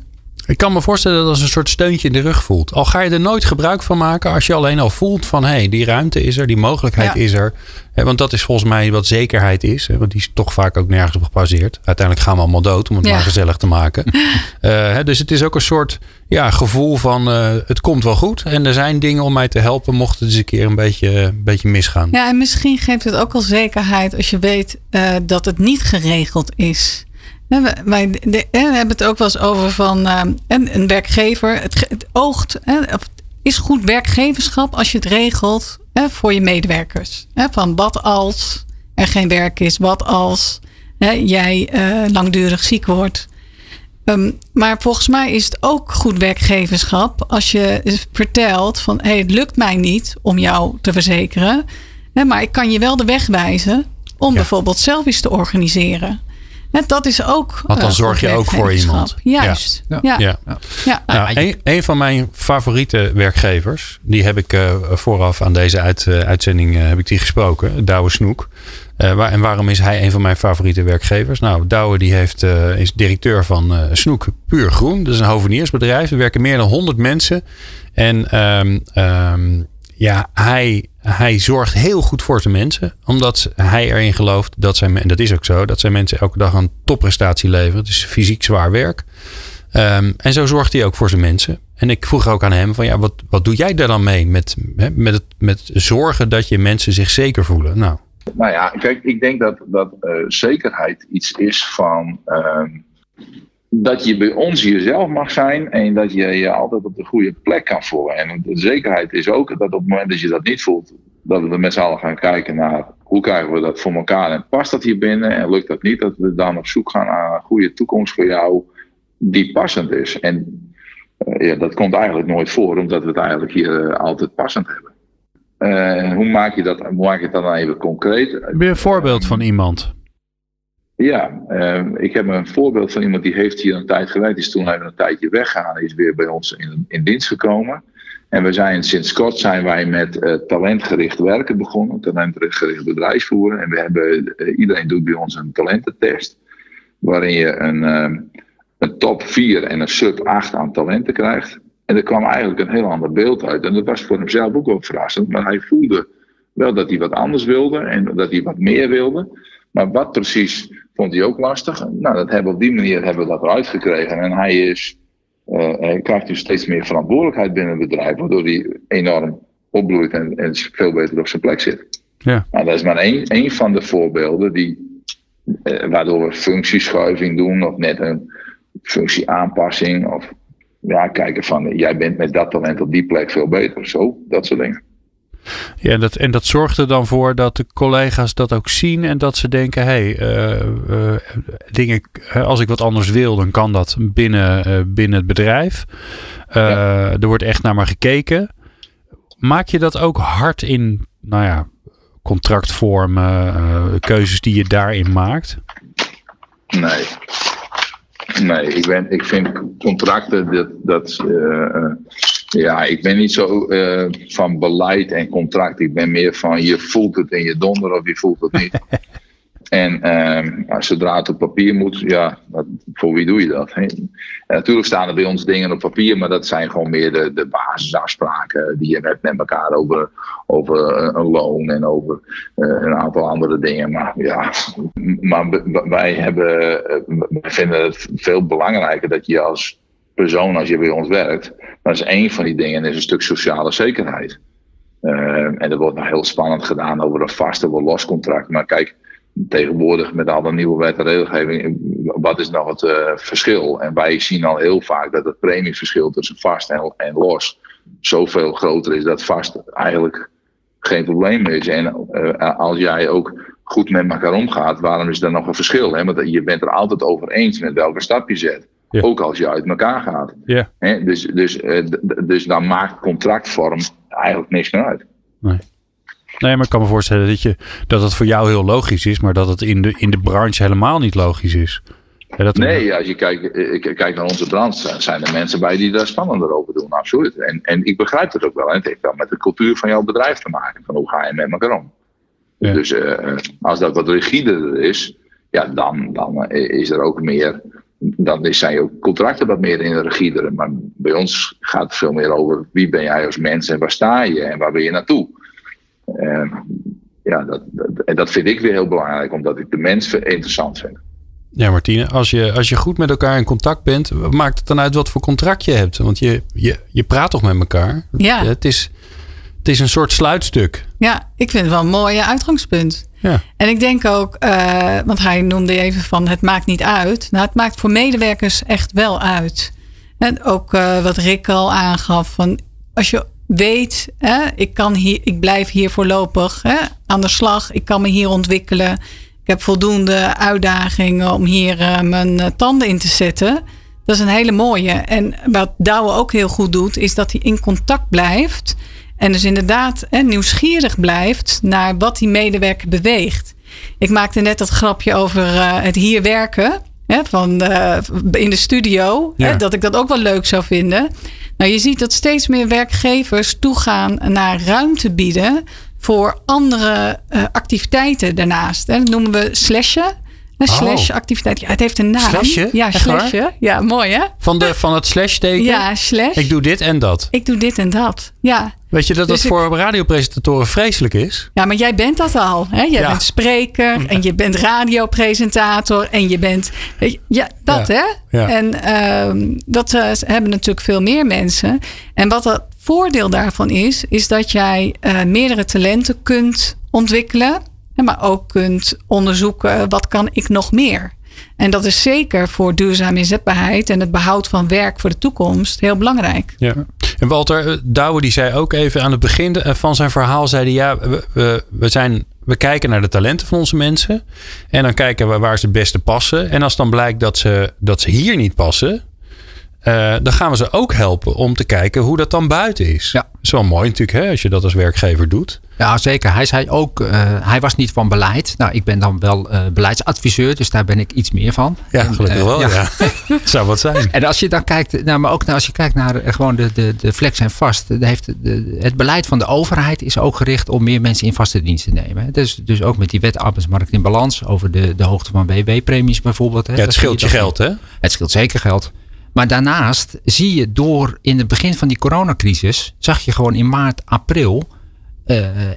Ik kan me voorstellen dat als een soort steuntje in de rug voelt. Al ga je er nooit gebruik van maken als je alleen al voelt van hé, hey, die ruimte is er, die mogelijkheid is er. want dat is volgens mij wat zekerheid is. want die is toch vaak ook nergens op gebaseerd. Uiteindelijk gaan we allemaal dood om het maar gezellig te maken. uh, dus het is ook een soort ja, gevoel van uh, het komt wel goed. En er zijn dingen om mij te helpen mocht het eens een keer een beetje, een beetje misgaan. Ja, en misschien geeft het ook al zekerheid als je weet uh, dat het niet geregeld is. Wij de, we hebben het ook wel eens over van uh, een, werkgever. Het, het oogt, hè, is goed werkgeverschap als je het regelt hè, voor je medewerkers. Hè, van wat als er geen werk is, wat als hè, jij uh, langdurig ziek wordt. Um, maar volgens mij is het ook goed werkgeverschap als je vertelt van hey, het lukt mij niet om jou te verzekeren. Hè, maar ik kan je wel de weg wijzen om ja. bijvoorbeeld zelf iets te organiseren. En dat is ook. Want dan uh, zorg je ook voor iemand. Juist. Ja. ja. ja. ja. Nou, een, een, van mijn favoriete werkgevers, die heb ik uh, vooraf aan deze uit, uh, uitzending heb ik die gesproken, Douwe Snoek. Waar, en waarom is hij een van mijn favoriete werkgevers? Nou, Douwe die heeft, is directeur van Snoek Puur Groen. Dat is een hoveniersbedrijf. Er werken meer dan 100 mensen. En um, um, ja, hij, hij zorgt heel goed voor zijn mensen. Omdat hij erin gelooft dat zijn, en dat is ook zo, dat zijn mensen elke dag een topprestatie leveren. Het is fysiek zwaar werk. Um, en zo zorgt hij ook voor zijn mensen. En ik vroeg ook aan hem van ja, wat, wat doe jij daar dan mee met, met, het, met zorgen dat je mensen zich zeker voelen? Nou, nou ja, kijk, ik denk dat, dat uh, zekerheid iets is van um, dat je bij ons jezelf mag zijn en dat je je altijd op de goede plek kan voelen. En de zekerheid is ook dat op het moment dat je dat niet voelt, dat we met z'n allen gaan kijken naar hoe krijgen we dat voor elkaar en past dat hier binnen en lukt dat niet, dat we dan op zoek gaan naar een goede toekomst voor jou die passend is. En uh, ja, dat komt eigenlijk nooit voor, omdat we het eigenlijk hier uh, altijd passend hebben. Uh, hoe maak je dat, hoe maak je dan even concreet? Een voorbeeld van iemand? Ja, uh, ik heb een voorbeeld van iemand die heeft hier een tijd gewerkt. Die is toen even een tijdje weggegaan. Is weer bij ons in, in dienst gekomen. En we zijn sinds kort zijn wij met uh, talentgericht werken begonnen. Talentgericht bedrijfsvoeren. En we hebben, uh, iedereen doet bij ons een talententest. Waarin je een, een top 4 en een sub 8 aan talenten krijgt. En er kwam eigenlijk een heel ander beeld uit. En dat was voor hemzelf ook wel verrassend. Maar hij voelde wel dat hij wat anders wilde. En dat hij wat meer wilde. Maar wat precies vond hij ook lastig. Nou, dat hebben we op die manier hebben we dat eruit gekregen. En hij, is, uh, hij krijgt dus steeds meer verantwoordelijkheid binnen het bedrijf, waardoor hij enorm opbloeit en, en veel beter op zijn plek zit. Ja. Nou, dat is maar één, één van de voorbeelden die, uh, waardoor we functieschuiving doen, of net een functieaanpassing, of ja, kijken van jij bent met dat talent op die plek veel beter. Zo, dat soort dingen. Ja, dat, en dat zorgt er dan voor dat de collega's dat ook zien en dat ze denken: hé, hey, uh, uh, dingen, als ik wat anders wil, dan kan dat binnen, uh, binnen het bedrijf. Ja. Er wordt echt naar me gekeken. Maak je dat ook hard in, nou ja, contractvormen, keuzes die je daarin maakt? Nee. Nee, ik, ben, ik vind contracten dat. dat uh, ja, ik ben niet zo uh, van beleid en contract. Ik ben meer van je voelt het in je donder of je voelt het niet. En uh, zodra het op papier moet, ja, voor wie doe je dat? Hè? En natuurlijk staan er bij ons dingen op papier, maar dat zijn gewoon meer de, de basisafspraken die je hebt met elkaar over, over een loon en over uh, een aantal andere dingen. Maar ja, maar wij, hebben, wij vinden het veel belangrijker dat je als persoon, als je bij ons werkt, dat is één van die dingen, is een stuk sociale zekerheid. Uh, en er wordt nog heel spannend gedaan over een vaste of los contract. Maar kijk, tegenwoordig met alle nieuwe wet en regelgeving, wat is nou het uh, verschil? En wij zien al heel vaak dat het premieverschil tussen vast en, en los zoveel groter is dat vast eigenlijk geen probleem is. En uh, als jij ook goed met elkaar omgaat, waarom is er nog een verschil? Hè? Want je bent er altijd over eens met welke stap je zet. Ja. Ook als je uit elkaar gaat. Ja. Dus, dus, uh, dus dan maakt contractvorm eigenlijk niks meer uit. Nee. Nee, maar ik kan me voorstellen dat, je, dat het voor jou heel logisch is, maar dat het in de, in de branche helemaal niet logisch is. Ja, dat nee, als je kijkt, ik kijk naar onze branche, zijn er mensen bij die daar spannender over doen, absoluut. En, en ik begrijp het ook wel. En het heeft wel met de cultuur van jouw bedrijf te maken. Van hoe ga je met elkaar om? Ja. Dus uh, als dat wat rigider is, ja, dan, dan is er ook meer. Dan zijn ook contracten wat meer in de rigidere. Maar bij ons gaat het veel meer over wie ben jij als mens en waar sta je en waar ben je naartoe. Uh, ja, dat, dat, en dat vind ik weer heel belangrijk, omdat ik de mens interessant vind. Ja, Martine, als je, als je goed met elkaar in contact bent, maakt het dan uit wat voor contract je hebt? Want je, je, je praat toch met elkaar? Ja. Het is, het is een soort sluitstuk. Ja, ik vind het wel een mooi uitgangspunt. En ik denk ook, uh, want hij noemde even van het maakt niet uit. Nou, het maakt voor medewerkers echt wel uit. En ook uh, wat Rick al aangaf, van als je weet, hè, ik, kan hier, ik blijf hier voorlopig hè, aan de slag. Ik kan me hier ontwikkelen. Ik heb voldoende uitdagingen om hier uh, mijn tanden in te zetten. Dat is een hele mooie. En wat Douwe ook heel goed doet, is dat hij in contact blijft. En dus inderdaad hè, nieuwsgierig blijft naar wat die medewerker beweegt. Ik maakte net dat grapje over uh, het hier werken. Hè, van, in de studio. Ja. Hè, dat ik dat ook wel leuk zou vinden. Nou, je ziet dat steeds meer werkgevers toegaan naar ruimte bieden voor andere uh, activiteiten daarnaast. Hè. Dat noemen we slashen. Een slash activiteit. Ja, het heeft een naam. Slashje? Ja, slashje. Ja, mooi hè? Van, de, van het slash teken? Ja, slash. Ik doe dit en dat. Ik doe dit en dat. Ja. Weet je dat Dus dat ik- voor radiopresentatoren vreselijk is? Ja, maar jij bent dat al. Hè? Jij Ja. bent spreker en je bent radiopresentator en je bent. Ja, dat Ja. hè? Ja. En ehm, dat eh, hebben natuurlijk veel meer mensen. En wat het voordeel daarvan is, is dat jij eh, meerdere talenten kunt ontwikkelen. Maar ook kunt onderzoeken wat kan ik nog meer. En dat is zeker voor duurzame inzetbaarheid en het behoud van werk voor de toekomst heel belangrijk. Ja. En Walter eh, Douwe die zei ook even aan het begin eh, van zijn verhaal, zei hij, ja, we, we, we zijn, we kijken naar de talenten van onze mensen. En dan kijken we waar ze het beste passen. En als dan blijkt dat ze, dat ze hier niet passen, eh, dan gaan we ze ook helpen om te kijken hoe dat dan buiten is. Ja. Dat is wel mooi natuurlijk hè, als je dat als werkgever doet. Ja, zeker. Hij zei ook, eh, hij was niet van beleid. Nou, ik ben dan wel eh, beleidsadviseur, dus daar ben ik iets meer van. Ja, En, gelukkig eh, wel. Ja. Zou wat zijn. En als je dan kijkt, nou, maar ook nou, als je kijkt naar gewoon de, de, de flex en vast. Heeft de, het beleid van de overheid is ook gericht om meer mensen in vaste dienst te nemen. hè. Dus, dus ook met die wet arbeidsmarkt in balans over de, de hoogte van WW-premies bijvoorbeeld. hè. Ja, het Dat scheelt je geld hè? Het scheelt zeker geld. Maar daarnaast zie je door in het begin van die coronacrisis, zag je gewoon in maart, april,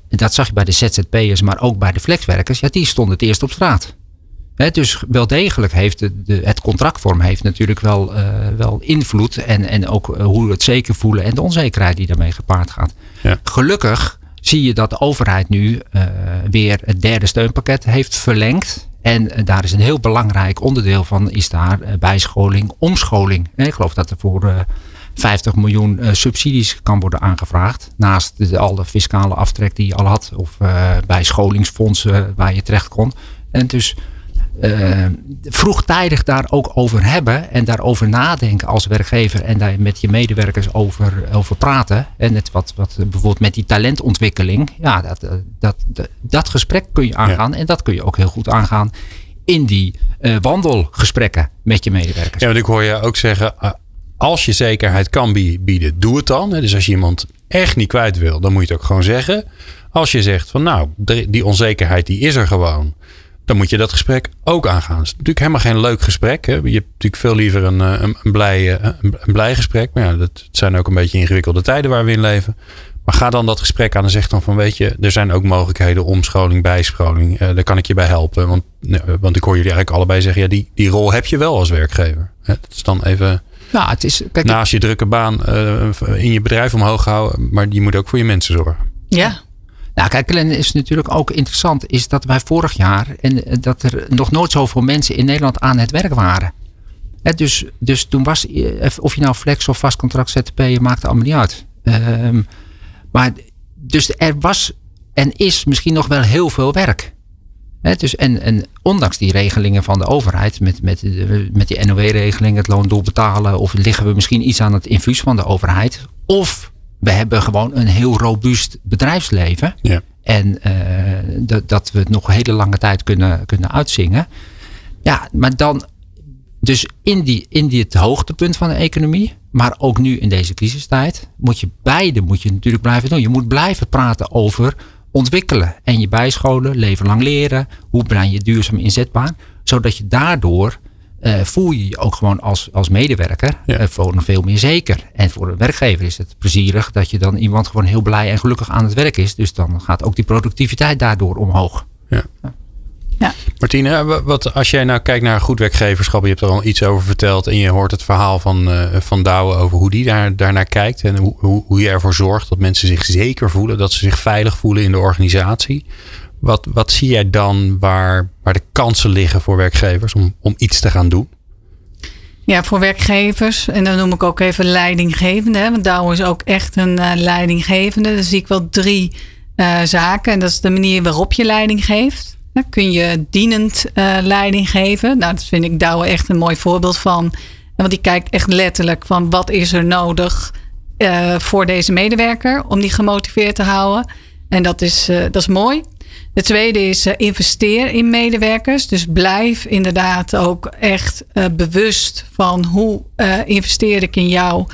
dat zag je bij de ZZP'ers, maar ook bij de flexwerkers, ja, die stonden het eerst op straat. Dus wel degelijk heeft de, de, het contractvorm heeft natuurlijk wel, eh, wel invloed. En, en ook eh, hoe we het zeker voelen en de onzekerheid die daarmee gepaard gaat. Ja. Gelukkig zie je dat de overheid nu eh, weer het derde steunpakket heeft verlengd. En eh, daar is een heel belangrijk onderdeel van, is daar eh, bijscholing, omscholing. En ik geloof dat er voor eh, 50 miljoen eh, subsidies kan worden aangevraagd. Naast de, alle fiscale aftrek die je al had. Of eh bijscholingsfondsen waar je terecht kon. En dus eh, vroegtijdig daar ook over hebben en daarover nadenken als werkgever en daar met je medewerkers over, over praten. En het wat, wat bijvoorbeeld met die talentontwikkeling, ja, dat, eh, dat, dat, dat gesprek kun je aangaan en dat kun je ook heel goed aangaan in die eh, wandelgesprekken met je medewerkers. Ja, want ik hoor je ook zeggen, eh, als je zekerheid kan bieden, doe het dan. Dus als je iemand echt niet kwijt wil, dan moet je het ook gewoon zeggen. Als je zegt van nou, die onzekerheid die is er gewoon. Dan moet je dat gesprek ook aangaan. Het is natuurlijk helemaal geen leuk gesprek. Hè? Je hebt natuurlijk veel liever een, eh, een, een blij, een, blij gesprek. Maar ja, dat zijn ook een beetje ingewikkelde tijden waar we in leven. Maar ga dan dat gesprek aan en zeg dan van weet je, er zijn ook mogelijkheden omscholing, bijscholing. Uh, daar kan ik je bij helpen. Want, want ik hoor jullie eigenlijk allebei zeggen, ja, die, die rol heb je wel als werkgever. Het is dan even nou, het is, kijk, naast je drukke baan uh, in je bedrijf omhoog houden. Maar je moet ook voor je mensen zorgen. Ja. Nou, kijk, Glenn, is natuurlijk ook interessant. Is dat wij vorig jaar. En eh, dat er nog nooit zoveel mensen in Nederland aan het werk waren. dus, dus toen was. Of je nou flex of vast contract ZTP. maakte allemaal niet uit. Um, maar dus er was en is misschien nog wel heel veel werk. Dus en, en ondanks die regelingen van de overheid, met, met, met die NOW-regeling, het loondoel betalen, of liggen we misschien iets aan het infuus van de overheid, of we hebben gewoon een heel robuust bedrijfsleven. Ja. En uh, dat, dat we het nog een hele lange tijd kunnen, kunnen uitzingen. Ja, maar dan, dus in, die, in die het hoogtepunt van de economie, maar ook nu in deze crisistijd moet je beide moet je natuurlijk blijven doen. Je moet blijven praten over ontwikkelen en je bijscholen, leven lang leren. Hoe breng je duurzaam inzetbaar? Zodat je daardoor uh, voel je je ook gewoon als, als medewerker ja. uh, voor nog veel meer zeker. En voor de werkgever is het plezierig dat je dan iemand gewoon heel blij en gelukkig aan het werk is. Dus dan gaat ook die productiviteit daardoor omhoog. Ja. ja. Ja. Martine, wat, als jij nou kijkt naar goed werkgeverschap, je hebt er al iets over verteld en je hoort het verhaal van, uh, van Douwe over hoe die daar, daarnaar kijkt en hoe, hoe, hoe je ervoor zorgt dat mensen zich zeker voelen, dat ze zich veilig voelen in de organisatie. Wat, wat zie jij dan waar, waar de kansen liggen voor werkgevers om, om iets te gaan doen? Ja, voor werkgevers, en dan noem ik ook even leidinggevende, hè, want Douwe is ook echt een uh, leidinggevende. Dan zie ik wel drie uh, zaken en dat is de manier waarop je leiding geeft. Dan kun je dienend uh, leiding geven. Nou, dat vind ik Douwe echt een mooi voorbeeld van. Want die kijkt echt letterlijk van wat is er nodig uh, voor deze medewerker om die gemotiveerd te houden. En dat is, uh, dat is mooi. De tweede is investeer in medewerkers. Dus blijf inderdaad ook echt bewust van hoe investeer ik in jou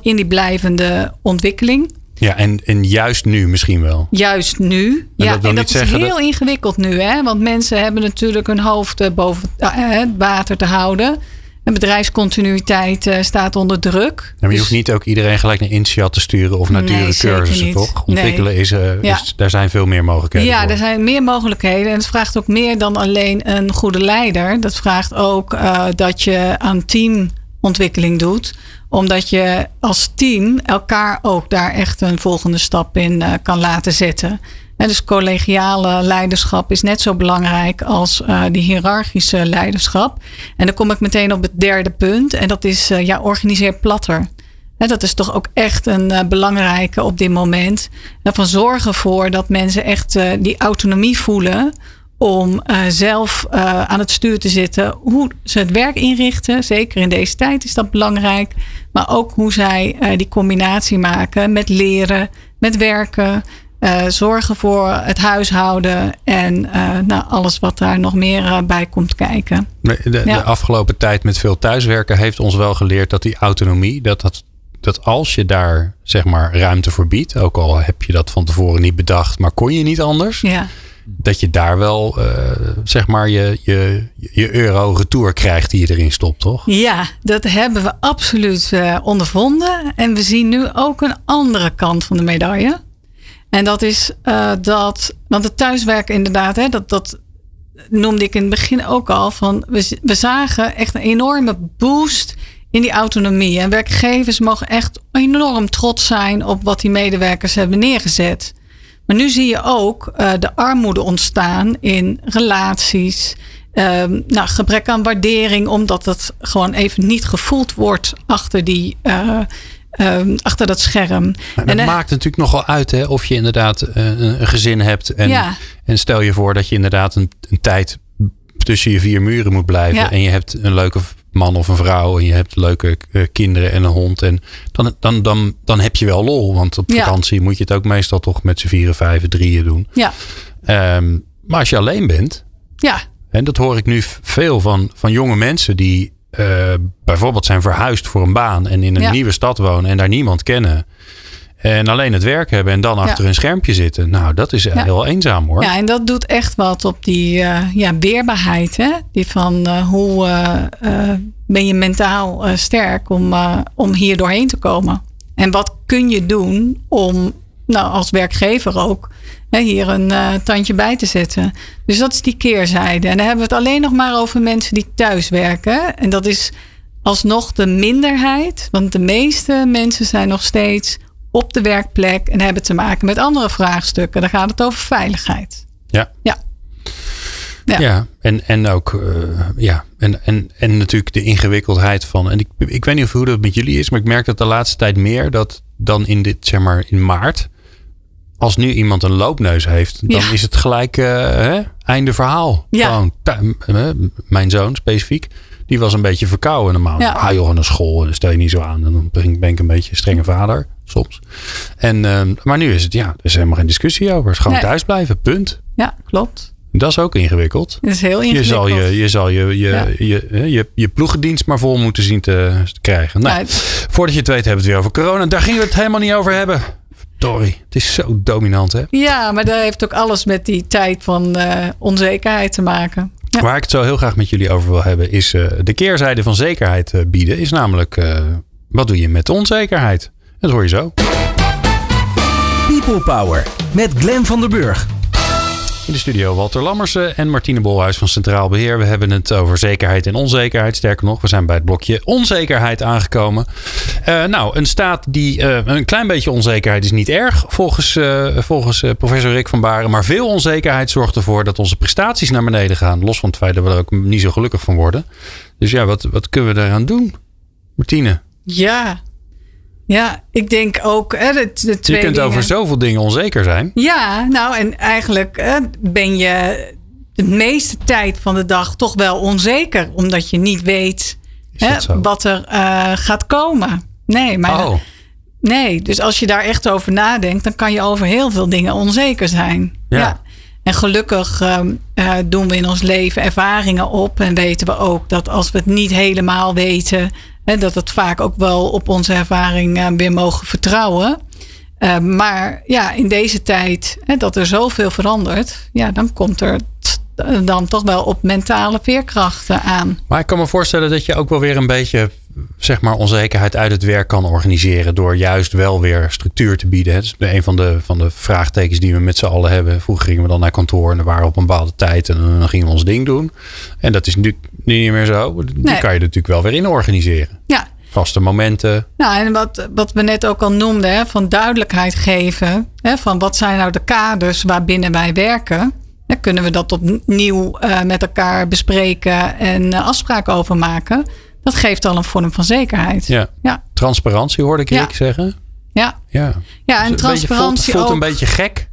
in die blijvende ontwikkeling. Ja, en, en juist nu misschien wel. Juist nu. En ja, dat en dat is heel ingewikkeld nu, hè? Want mensen hebben natuurlijk hun hoofd eh, boven eh, het water te houden. En bedrijfscontinuïteit uh, staat onder druk. Ja, maar je dus... hoeft niet ook iedereen gelijk naar Insiat te sturen of naar dure cursussen, toch? Ontwikkelen nee. is, uh, ja. is, daar zijn veel meer mogelijkheden. Ja, voor. er zijn meer mogelijkheden. En het vraagt ook meer dan alleen een goede leider. Dat vraagt ook uh, dat je aan teamontwikkeling doet omdat je als team elkaar ook daar echt een volgende stap in uh, kan laten zetten. En dus collegiale leiderschap is net zo belangrijk als uh, die hiërarchische leiderschap. En dan kom ik meteen op het derde punt. En dat is, uh, ja, organiseer platter. En dat is toch ook echt een belangrijke op dit moment. En van zorgen ervoor dat mensen echt die autonomie voelen om uh, zelf uh, aan het stuur te zitten. Hoe ze het werk inrichten. Zeker in deze tijd is dat belangrijk. Maar ook hoe zij uh, die combinatie maken met leren, met werken. zorgen voor het huishouden en nou, alles wat daar nog meer bij komt kijken. De, de, ja. de, afgelopen tijd met veel thuiswerken heeft ons wel geleerd dat die autonomie, dat, dat, dat als je daar zeg maar ruimte voor biedt, ook al heb je dat van tevoren niet bedacht, maar kon je niet anders. Ja dat je daar wel, uh, zeg maar, je, je, je euro retour krijgt die je erin stopt, toch? Ja, dat hebben we absoluut uh, ondervonden. En we zien nu ook een andere kant van de medaille. En dat is uh, dat, want het thuiswerken inderdaad, hè, dat, dat noemde ik in het begin ook al, van we, we zagen echt een enorme boost in die autonomie. En werkgevers mogen echt enorm trots zijn op wat die medewerkers hebben neergezet. Maar nu zie je ook uh, de armoede ontstaan in relaties. Um, nou, gebrek aan waardering, omdat het gewoon even niet gevoeld wordt achter die. Uh, um, achter dat scherm. Maar dat en, maakt natuurlijk nogal uit hè, of je inderdaad uh, een gezin hebt. En, ja. en stel je voor dat je inderdaad een, een tijd tussen je vier muren moet blijven. Ja. En je hebt een leuke man of een vrouw en je hebt leuke uh, kinderen en een hond. En dan, dan, dan, dan heb je wel lol. Want op vakantie ja. moet je het ook meestal toch met z'n vieren, vijven, drieën doen. Ja. Um, maar als je alleen bent. Ja. En dat hoor ik nu veel van, van jonge mensen die eh, bijvoorbeeld zijn verhuisd voor een baan en in een Ja. nieuwe stad wonen en daar niemand kennen. En alleen het werk hebben en dan achter een schermpje zitten. Nou, dat is Ja. heel eenzaam hoor. Ja, en dat doet echt wat op die eh, ja, weerbaarheid. Hè? Die van eh, hoe eh, eh, ben je mentaal eh, sterk om, eh, om hier doorheen te komen. En wat kun je doen om, nou als werkgever ook, hè, hier een eh, tandje bij te zetten. Dus dat is die keerzijde. En dan hebben we het alleen nog maar over mensen die thuis werken. En dat is alsnog de minderheid. Want de meeste mensen zijn nog steeds op de werkplek en hebben te maken met andere vraagstukken. Dan gaat het over veiligheid. Ja. Ja. Ja, Ja. en, en ook eh, ja, en, en, en natuurlijk de ingewikkeldheid van. En ik, ik weet niet of hoe dat met jullie is, maar ik merk dat de laatste tijd meer dat dan in dit, zeg maar, in maart. Als nu iemand een loopneus heeft, dan Ja. is het gelijk eh, hè, einde verhaal. Ja. Gewoon, eh, mijn zoon specifiek, die was een beetje verkouden normaal. Ja. Ah joh, naar school, stel je niet zo aan. En dan ben ik- een beetje een strenge vader soms. En, ehm, maar nu is het, ja, er is helemaal geen discussie over. Het is gewoon Nee. thuis blijven, punt. Ja, klopt. Dat is ook ingewikkeld. Dat is heel Je ingewikkeld. zal je, je, zal je, je, Ja. je, je, je, je ploegendienst maar vol moeten zien te, te krijgen. Nou, Nou, voordat je het weet hebben we het weer over corona. Daar gingen we het helemaal niet over hebben. Sorry, het is zo dominant hè. Ja, maar dat heeft ook alles met die tijd van eh, onzekerheid te maken. Ja. Waar ik het zo heel graag met jullie over wil hebben is eh, de keerzijde van zekerheid eh, bieden. Is namelijk, eh, wat doe je met de onzekerheid? Dat hoor je zo. People Power met Glen van der Burg. In de studio Walter Lammersen en Martine Bolhuis van Centraal Beheer. We hebben het over zekerheid en onzekerheid. Sterker nog, we zijn bij het blokje onzekerheid aangekomen. Eh, nou, een staat die eh, een klein beetje onzekerheid is niet erg, volgens, eh, volgens professor Rick van Baren. Maar veel onzekerheid zorgt ervoor dat onze prestaties naar beneden gaan. Los van het feit dat we er ook niet zo gelukkig van worden. Dus ja, wat, wat kunnen we daaraan doen? Martine, Ja. Ja, ik denk ook hè, de, de je kunt dingen. over zoveel dingen onzeker zijn. Ja, nou en eigenlijk ben je de meeste tijd van de dag toch wel onzeker. Omdat je niet weet hè, wat er eh, gaat komen. Nee, maar Oh, Nee, dus als je daar echt over nadenkt, dan kan je over heel veel dingen onzeker zijn. Ja. En gelukkig ehm, eh, doen we in ons leven ervaringen op en weten we ook dat als we het niet helemaal weten, dat het vaak ook wel op onze ervaring eh, weer mogen vertrouwen. Eh, maar ja, in deze tijd dat er zoveel verandert, ja, dan komt er t- dan toch wel op mentale veerkrachten aan. Maar ik kan me voorstellen dat je ook wel weer een beetje zeg maar, onzekerheid uit het werk kan organiseren. Door juist wel weer structuur te bieden. Het is een van de, van de vraagtekens die we met z'n allen hebben. Vroeger gingen we dan naar kantoor en we waren op een bepaalde tijd. En dan gingen we ons ding doen. En dat is nu niet meer zo. Die Nee. kan je natuurlijk wel weer in organiseren. Ja, Vaste momenten. Nou, en wat, wat we net ook al noemden, hè, van duidelijkheid geven. Hè, van wat zijn nou de kaders waarbinnen wij werken. Dan kunnen we dat opnieuw eh, met elkaar bespreken en eh, afspraken over maken. Dat geeft al een vorm van zekerheid. Ja. Ja, Transparantie hoorde ik Ja. Rick zeggen. ja. Ja. ja en Dus beetje- transparantie voelt, voelt ook. een beetje gek.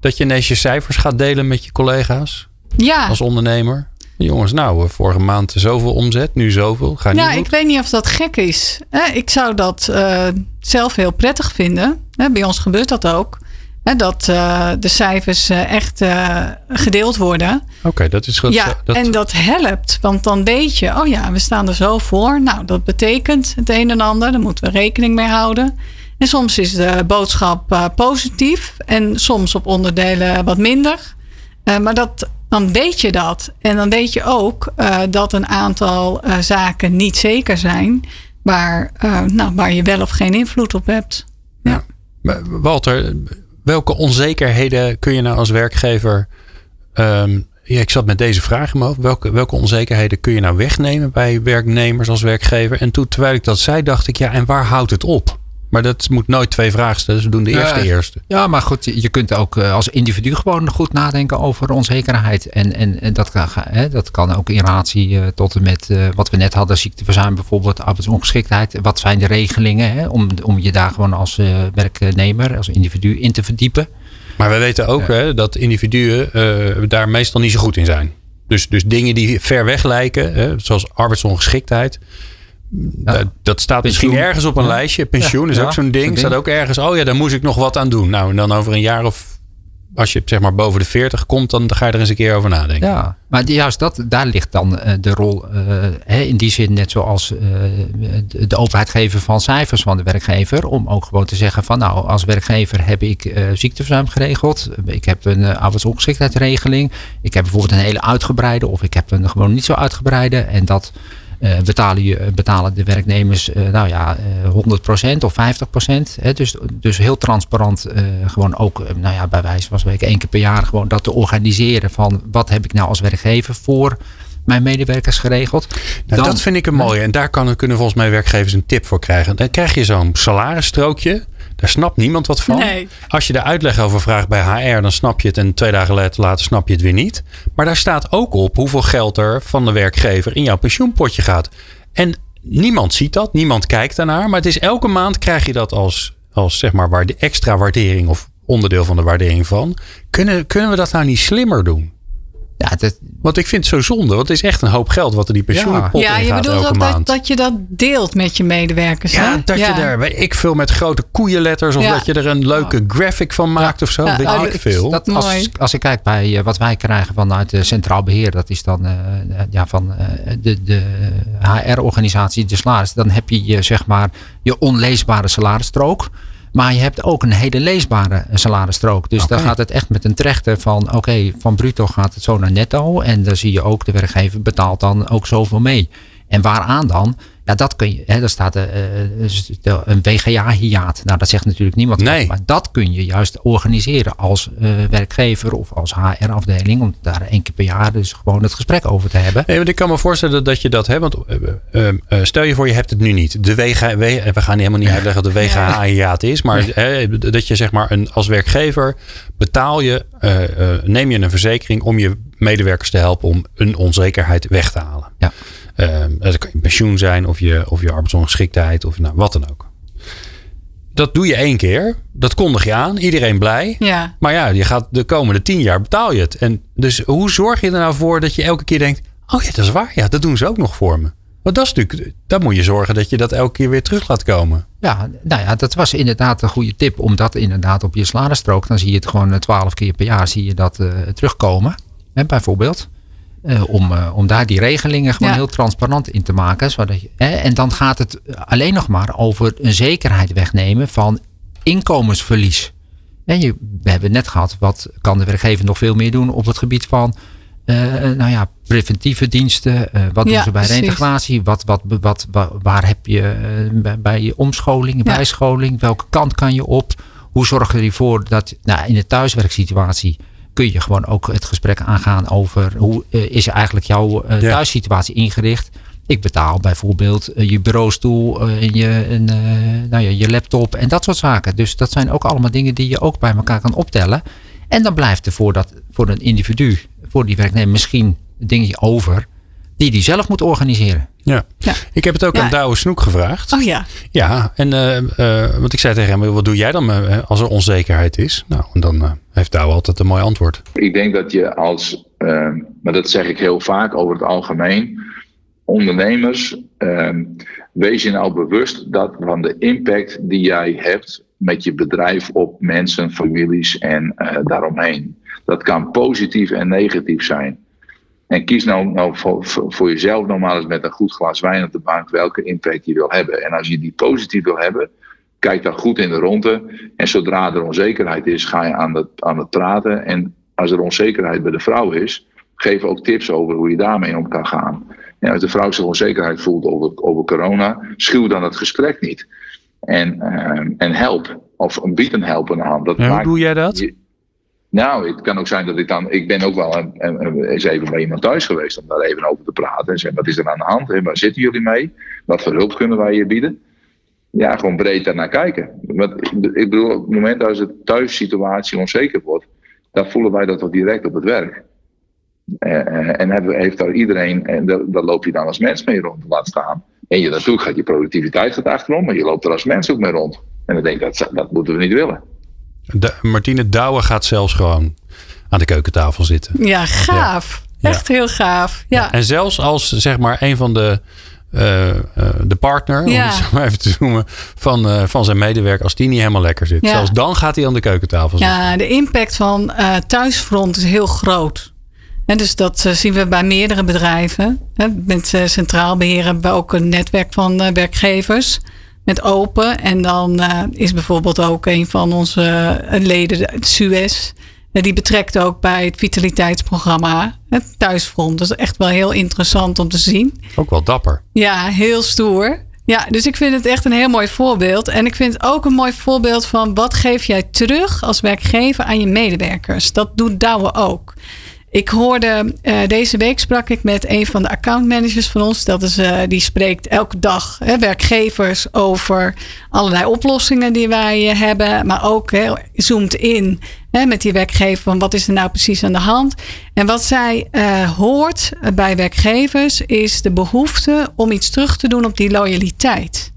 Dat je ineens je cijfers gaat delen met je collega's. ja, Als ondernemer. Jongens, nou, eh, vorige maand zoveel omzet. Nu zoveel. Ga niet ja ik weet niet of dat gek is. Ik zou dat eh, zelf heel prettig vinden. Bij ons gebeurt dat ook. Dat eh, de cijfers echt gedeeld worden. Oké, dat is goed. Ja, dat, en dat helpt. Want dan weet je, oh ja, we staan er zo voor. Nou, dat betekent het een en ander. Daar moeten we rekening mee houden. En soms is de boodschap positief. En soms op onderdelen wat minder. Maar dat, dan weet je dat. En dan weet je ook eh, dat een aantal eh, zaken niet zeker zijn. Waar, eh, nou, waar je wel of geen invloed op hebt. Ja. Walter, welke onzekerheden kun je nou als werkgever. ehm, ik zat met deze vraag in mijn hoofd. Welke, welke onzekerheden kun je nou wegnemen bij werknemers als werkgever? En toen, terwijl ik dat zei, dacht ik, ja, en waar houdt het op? Maar dat moet nooit twee vragen stellen. Dus we doen de eerste Ja. eerste. Ja, maar goed, je kunt ook eh, als individu gewoon goed nadenken over onzekerheid. En, en, en dat, kan, hè, dat kan ook in relatie eh, tot en met eh, wat we net hadden, ziekteverzuim bijvoorbeeld, arbeidsongeschiktheid. Wat zijn de regelingen hè, om, om je daar gewoon als werknemer, als individu in te verdiepen? Maar we weten ook hè, dat individuen daar meestal niet zo goed in zijn. Dus, dus dingen die ver weg lijken, hè, zoals arbeidsongeschiktheid. Dat, dat staat misschien ergens op een lijstje. Pensioen is ook zo'n ding. ding. Staat ook ergens. Oh ja, daar moest ik nog wat aan doen. Nou, en dan over een jaar of als je zeg maar boven de 40 komt, dan ga je er eens een keer over nadenken. Ja, maar juist dat, daar ligt dan uh, de rol uh, hè, in die zin net zoals uh, de, de openheid geven van cijfers van de werkgever. Om ook gewoon te zeggen van nou, als werkgever heb ik ziekteverzuim geregeld. Ik heb een arbeidsongeschiktheidsregeling. Ik heb bijvoorbeeld een hele uitgebreide of ik heb een gewoon niet zo uitgebreide. En dat uh, betalen, je, betalen de werknemers uh, nou ja, uh, 100% of 50%. Hè, dus, dus heel transparant gewoon ook nou ja, bij wijze van spreken één keer per jaar gewoon dat te organiseren van wat heb ik nou als werkgever voor mijn medewerkers geregeld. Nou, dat vind ik een mooie. En daar kan, kunnen volgens mij werkgevers een tip voor krijgen. Dan krijg je zo'n salarisstrookje. Daar snapt niemand wat van. Nee. Als je er uitleg over vraagt bij HR, dan snap je het. En twee dagen later snap je het weer niet. Maar daar staat ook op hoeveel geld er van de werkgever in jouw pensioenpotje gaat. En niemand ziet dat, niemand kijkt daarnaar. Maar het is elke maand krijg je dat als, als zeg maar waarde, extra waardering of onderdeel van de waardering van. Kunnen, kunnen we dat nou niet slimmer doen? Ja, dat, want ik vind het zo zonde. Want het is echt een hoop geld wat er die pensioenpot ja. in ja, gaat je bedoelt ook. Dat, dat je dat deelt met je medewerkers. Ja, hè? dat je daar, weet ik veel, met grote koeienletters. Of Ja. dat je er een leuke graphic van maakt of zo. Ja, weet oh, ik veel. Dat Mooi. als, als ik kijk bij eh, wat wij krijgen vanuit de Centraal Beheer, dat is dan eh, eh, ja, van de, de HR-organisatie, de salaris. Dan heb je je, zeg maar, je onleesbare salarisstrook. Maar je hebt ook een hele leesbare salarisstrook. Dus Oké. dan gaat het echt met een trechter van oké, van bruto gaat het zo naar netto. En dan zie je ook de werkgever betaalt dan ook zoveel mee. En waaraan dan? Ja, dat kun je. Hè, daar staat eh, eh, een WGA-hiaat. Nou, dat zegt natuurlijk niemand. Nee. Maar dat kun je juist organiseren als eh, werkgever of als HR-afdeling. Om daar één keer per jaar dus gewoon het gesprek over te hebben. Nee, want ik kan me voorstellen dat je dat hebt. Want eh, eh, eh, stel je voor, je hebt het nu niet. De WG, W- we gaan helemaal niet uitleggen wat de WGH-hiaat is. Maar eh, dat je zeg maar een, als werkgever betaal je, eh, eh, neem je een verzekering om je medewerkers te helpen om een onzekerheid weg te halen. Ja. Eh, dat kan je pensioen zijn of je, of je arbeidsongeschiktheid of nou, wat dan ook. Dat doe je één keer. Dat kondig je aan. Iedereen blij. Ja. Maar ja, je gaat de komende tien jaar betaal je het. En dus hoe zorg je er nou voor dat je elke keer denkt: oh ja, dat is waar. Ja, dat doen ze ook nog voor me. Want dat is natuurlijk, dan moet je zorgen dat je dat elke keer weer terug laat komen. Ja, nou ja, dat was inderdaad een goede tip. Om dat inderdaad op je salarisstrook. Dan zie je het gewoon twaalf keer per jaar zie je dat eh, terugkomen. Hè, bijvoorbeeld. Eh, om, eh, om daar die regelingen gewoon Ja. heel transparant in te maken. Zodat je, hè, en dan gaat het alleen nog maar over een zekerheid wegnemen van inkomensverlies. En je, we hebben net gehad, wat kan de werkgever nog veel meer doen op het gebied van eh, nou ja, preventieve diensten. wat doen Ja, ze bij precies. reintegratie? Wat, wat, wat, wa- waar heb je bij, bij je omscholing, Ja. bijscholing? Welke kant kan je op? Hoe zorg je ervoor dat nou, in de thuiswerksituatie kun je gewoon ook het gesprek aangaan over hoe eh, is eigenlijk jouw eh, thuissituatie ingericht? Ik betaal bijvoorbeeld eh, je bureaustoel en je, en, nou ja, je laptop en dat soort zaken. Dus dat zijn ook allemaal dingen die je ook bij elkaar kan optellen. En dan blijft er voor, dat, voor een individu, voor die werknemer misschien een dingetje over die die zelf moet organiseren. Ja. Ja. Ik heb het ook Ja. aan Douwe Snoek gevraagd. Oh ja. Ja, en eh, eh, want ik zei tegen hem: wat doe jij dan eh, als er onzekerheid is? Nou, en dan eh, heeft Douwe altijd een mooi antwoord. Ik denk dat je als, maar dat zeg ik heel vaak over het algemeen, ondernemers, wees je nou bewust dat van de impact die jij hebt met je bedrijf op mensen, families en eh, daaromheen. Dat kan positief en negatief zijn. En kies nou, nou voor, voor jezelf nog maar eens met een goed glas wijn op de bank welke impact je wil hebben. En als je die positief wil hebben, kijk dan goed in de ronde. En zodra er onzekerheid is, ga je aan het, aan het praten. En als er onzekerheid bij de vrouw is, geef ook tips over hoe je daarmee om kan gaan. En als de vrouw zich onzekerheid voelt over, over corona, schuw dan het gesprek niet. En, eh, en help. Of bied een helpende hand. Dat Ja, hoe doe jij dat? je- nou, het kan ook zijn dat ik dan. Ik ben ook wel een, een- een- eens even bij iemand thuis geweest om daar even over te praten. En zeggen: wat is er aan de hand? En waar zitten jullie mee? Wat voor hulp kunnen wij je bieden? Ja, gewoon breed daarnaar kijken. Want ik bedoel, op het moment dat de thuissituatie onzeker wordt, dan voelen wij dat ook direct op het werk. Eh, eh, en hebben, heeft daar iedereen, en daar, daar loop je dan als mens mee rond, laat staan. En je, natuurlijk gaat je productiviteit gaat achterom, maar je loopt er als mens ook mee rond. En dan denk ik, dat, dat moeten we niet willen. De, Martine Douwe gaat zelfs gewoon aan de keukentafel zitten. Ja, gaaf. Ja. Echt heel gaaf. Ja. En zelfs als zeg maar een van de eh, de partner, Ja. om het zo maar even te noemen, van, eh, van zijn medewerker, als die niet helemaal lekker zit. Zelfs dan gaat hij aan de keukentafel zitten. Ja, de impact van thuisfront is heel groot. En dus dat zien we bij meerdere bedrijven. Met Centraal Beheer hebben we ook een netwerk van werkgevers. Met open. En dan eh, is bijvoorbeeld ook een van onze eh, leden, Suez. eh, die betrekt ook bij het vitaliteitsprogramma. Het thuisfront. Dat is echt wel heel interessant om te zien. Ook wel dapper. Ja, heel stoer. Ja, dus ik vind het echt een heel mooi voorbeeld. En ik vind het ook een mooi voorbeeld van wat geef jij terug als werkgever aan je medewerkers. Dat doet Douwe ook. Ik hoorde, eh, deze week sprak ik met een van de accountmanagers van ons. Dat is, eh, die spreekt elke dag hè, werkgevers over allerlei oplossingen die wij eh, hebben. Maar ook hè, zoomt in hè, met die werkgever van wat is er nou precies aan de hand. En wat zij hoort bij werkgevers is de behoefte om iets terug te doen op die loyaliteit.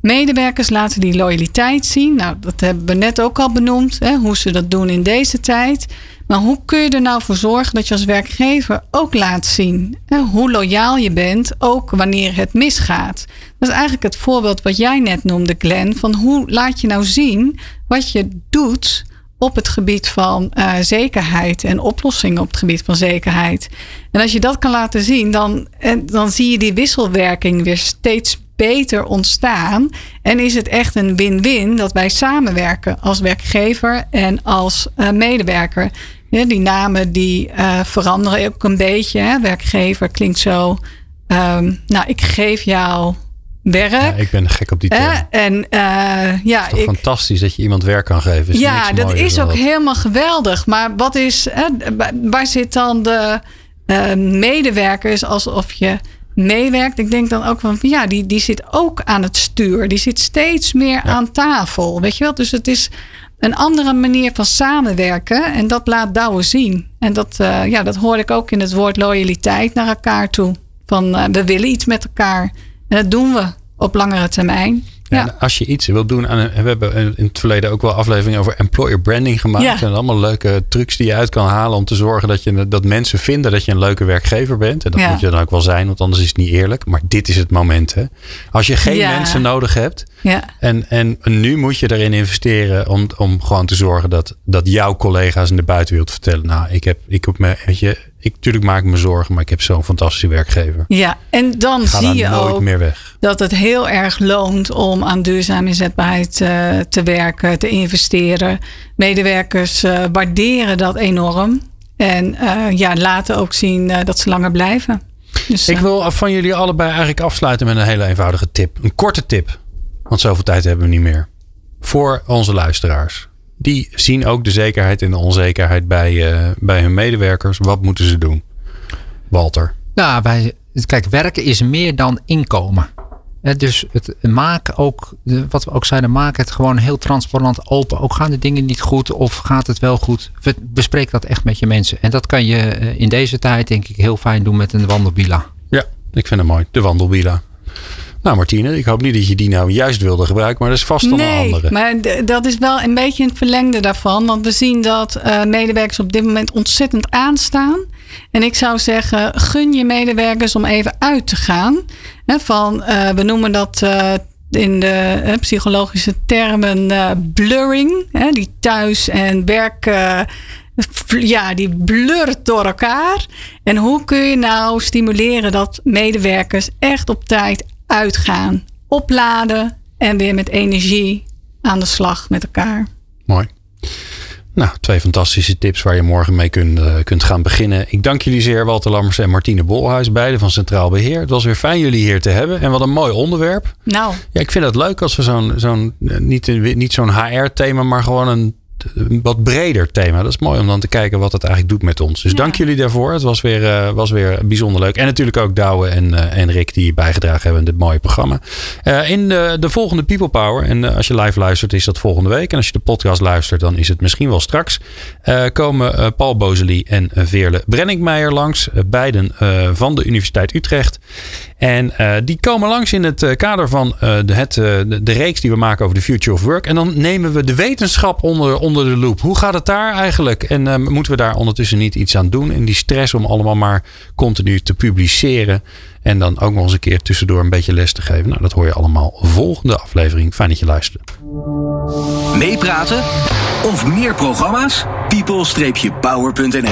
Medewerkers laten die loyaliteit zien. Nou, dat hebben we net ook al benoemd, hè, hoe ze dat doen in deze tijd. Maar hoe kun je er nou voor zorgen dat je als werkgever ook laat zien hoe loyaal je bent, ook wanneer het misgaat? Dat is eigenlijk het voorbeeld wat jij net noemde, Glenn, van hoe laat je nou zien wat je doet op het gebied van eh, zekerheid en oplossingen op het gebied van zekerheid. En als je dat kan laten zien, dan, en dan zie je die wisselwerking weer steeds beter ontstaan. En is het echt een win-win dat wij samenwerken als werkgever en als eh, medewerker. Ja, die namen die eh, veranderen ook een beetje. Hè. Werkgever klinkt zo. ehm, nou, ik geef jou werk. Ja, ik ben gek op die term. En eh, ja, Het is ik, fantastisch dat je iemand werk kan geven. Is ja, dat is ook dat. helemaal geweldig. Maar wat is, waar zit dan de eh, medewerkers alsof je meewerkt? Ik denk dan ook van, ja, die, die zit ook aan het stuur. Die zit steeds meer aan tafel. Weet je wel? Dus het is een andere manier van samenwerken. En dat laat Douwe zien. En dat, eh, ja, dat hoor ik ook in het woord loyaliteit naar elkaar toe. Van eh, we willen iets met elkaar. En dat doen we op langere termijn. Ja, Als je iets wil doen aan een, we hebben in het verleden ook wel afleveringen over employer branding gemaakt. Ja. En allemaal leuke trucs die je uit kan halen om te zorgen dat, je, dat mensen vinden dat je een leuke werkgever bent. En dat moet je dan ook wel zijn, want anders is het niet eerlijk. Maar dit is het moment. Hè? Als je geen mensen nodig hebt. Ja. En, en nu moet je erin investeren om, om gewoon te zorgen dat, dat jouw collega's in de buitenwereld vertellen. Nou, ik heb, ik heb me, weet je, ik, natuurlijk maak ik me zorgen, maar ik heb zo'n fantastische werkgever. Ja, en dan ga zie je ook meer weg. dat het heel erg loont om aan duurzame inzetbaarheid eh, te werken, te investeren. Medewerkers eh, waarderen dat enorm. En eh, ja, laten ook zien dat ze langer blijven. Dus, Ik wil van jullie allebei eigenlijk afsluiten met een hele eenvoudige tip. Een korte tip. Want zoveel tijd hebben we niet meer. Voor onze luisteraars. Die zien ook de zekerheid en de onzekerheid bij, eh, bij hun medewerkers. Wat moeten ze doen? Walter. Nou, wij, kijk, werken is meer dan inkomen. Hè, dus het maak ook, wat we ook zeiden, maak het gewoon heel transparant open. Ook gaan de dingen niet goed of gaat het wel goed? Bespreek dat echt met je mensen. En dat kan je eh, in deze tijd denk ik heel fijn doen met een wandelbila. Ja, ik vind het mooi. De wandelbila. Nou Martine, ik hoop niet dat je die nou juist wilde gebruiken. Maar dat is vast dan een nee, andere. maar dat is wel een beetje het verlengde daarvan. Want we zien dat eh, medewerkers op dit moment ontzettend aanstaan. En ik zou zeggen, gun je medewerkers om even uit te gaan. Hè, van, eh, we noemen dat eh, in de psychologische termen blurring. Hè, die thuis- en werk... ja, die blurt door elkaar. En hoe kun je nou stimuleren dat medewerkers echt op tijd uitgaan, opladen en weer met energie aan de slag met elkaar? Mooi. Nou, twee fantastische tips waar je morgen mee kunt, eh, kunt gaan beginnen. Ik dank jullie zeer, Walter Lammers en Martine Bolhuis, beide van Centraal Beheer. Het was weer fijn jullie hier te hebben. En wat een mooi onderwerp. Nou, Ja, ik vind het leuk als we zo'n, zo'n eh, niet, niet zo'n HR-thema, maar gewoon een, een wat breder thema. Dat is mooi om dan te kijken wat het eigenlijk doet met ons. Dus dank jullie daarvoor. Het was weer, eh, was weer bijzonder leuk. En natuurlijk ook Douwe en, eh, en Rick die bijgedragen hebben in dit mooie programma. Eh, in de, de volgende People Power, en als je live luistert is dat volgende week. En als je de podcast luistert dan is het misschien wel straks. komen Paul Bozeli en Veerle Brenninkmeijer langs. Beiden van de Universiteit Utrecht. En uh, die komen langs in het kader van uh, de, het, de, reeks die we maken over de future of work. En dan nemen we de wetenschap onder, onder de loep. Hoe gaat het daar eigenlijk? En moeten we daar ondertussen niet iets aan doen? In die stress om allemaal maar continu te publiceren. En dan ook nog eens een keer tussendoor een beetje les te geven. Nou, dat hoor je allemaal volgende aflevering. Fijn dat je luistert. Meepraten of meer programma's? people-power.nl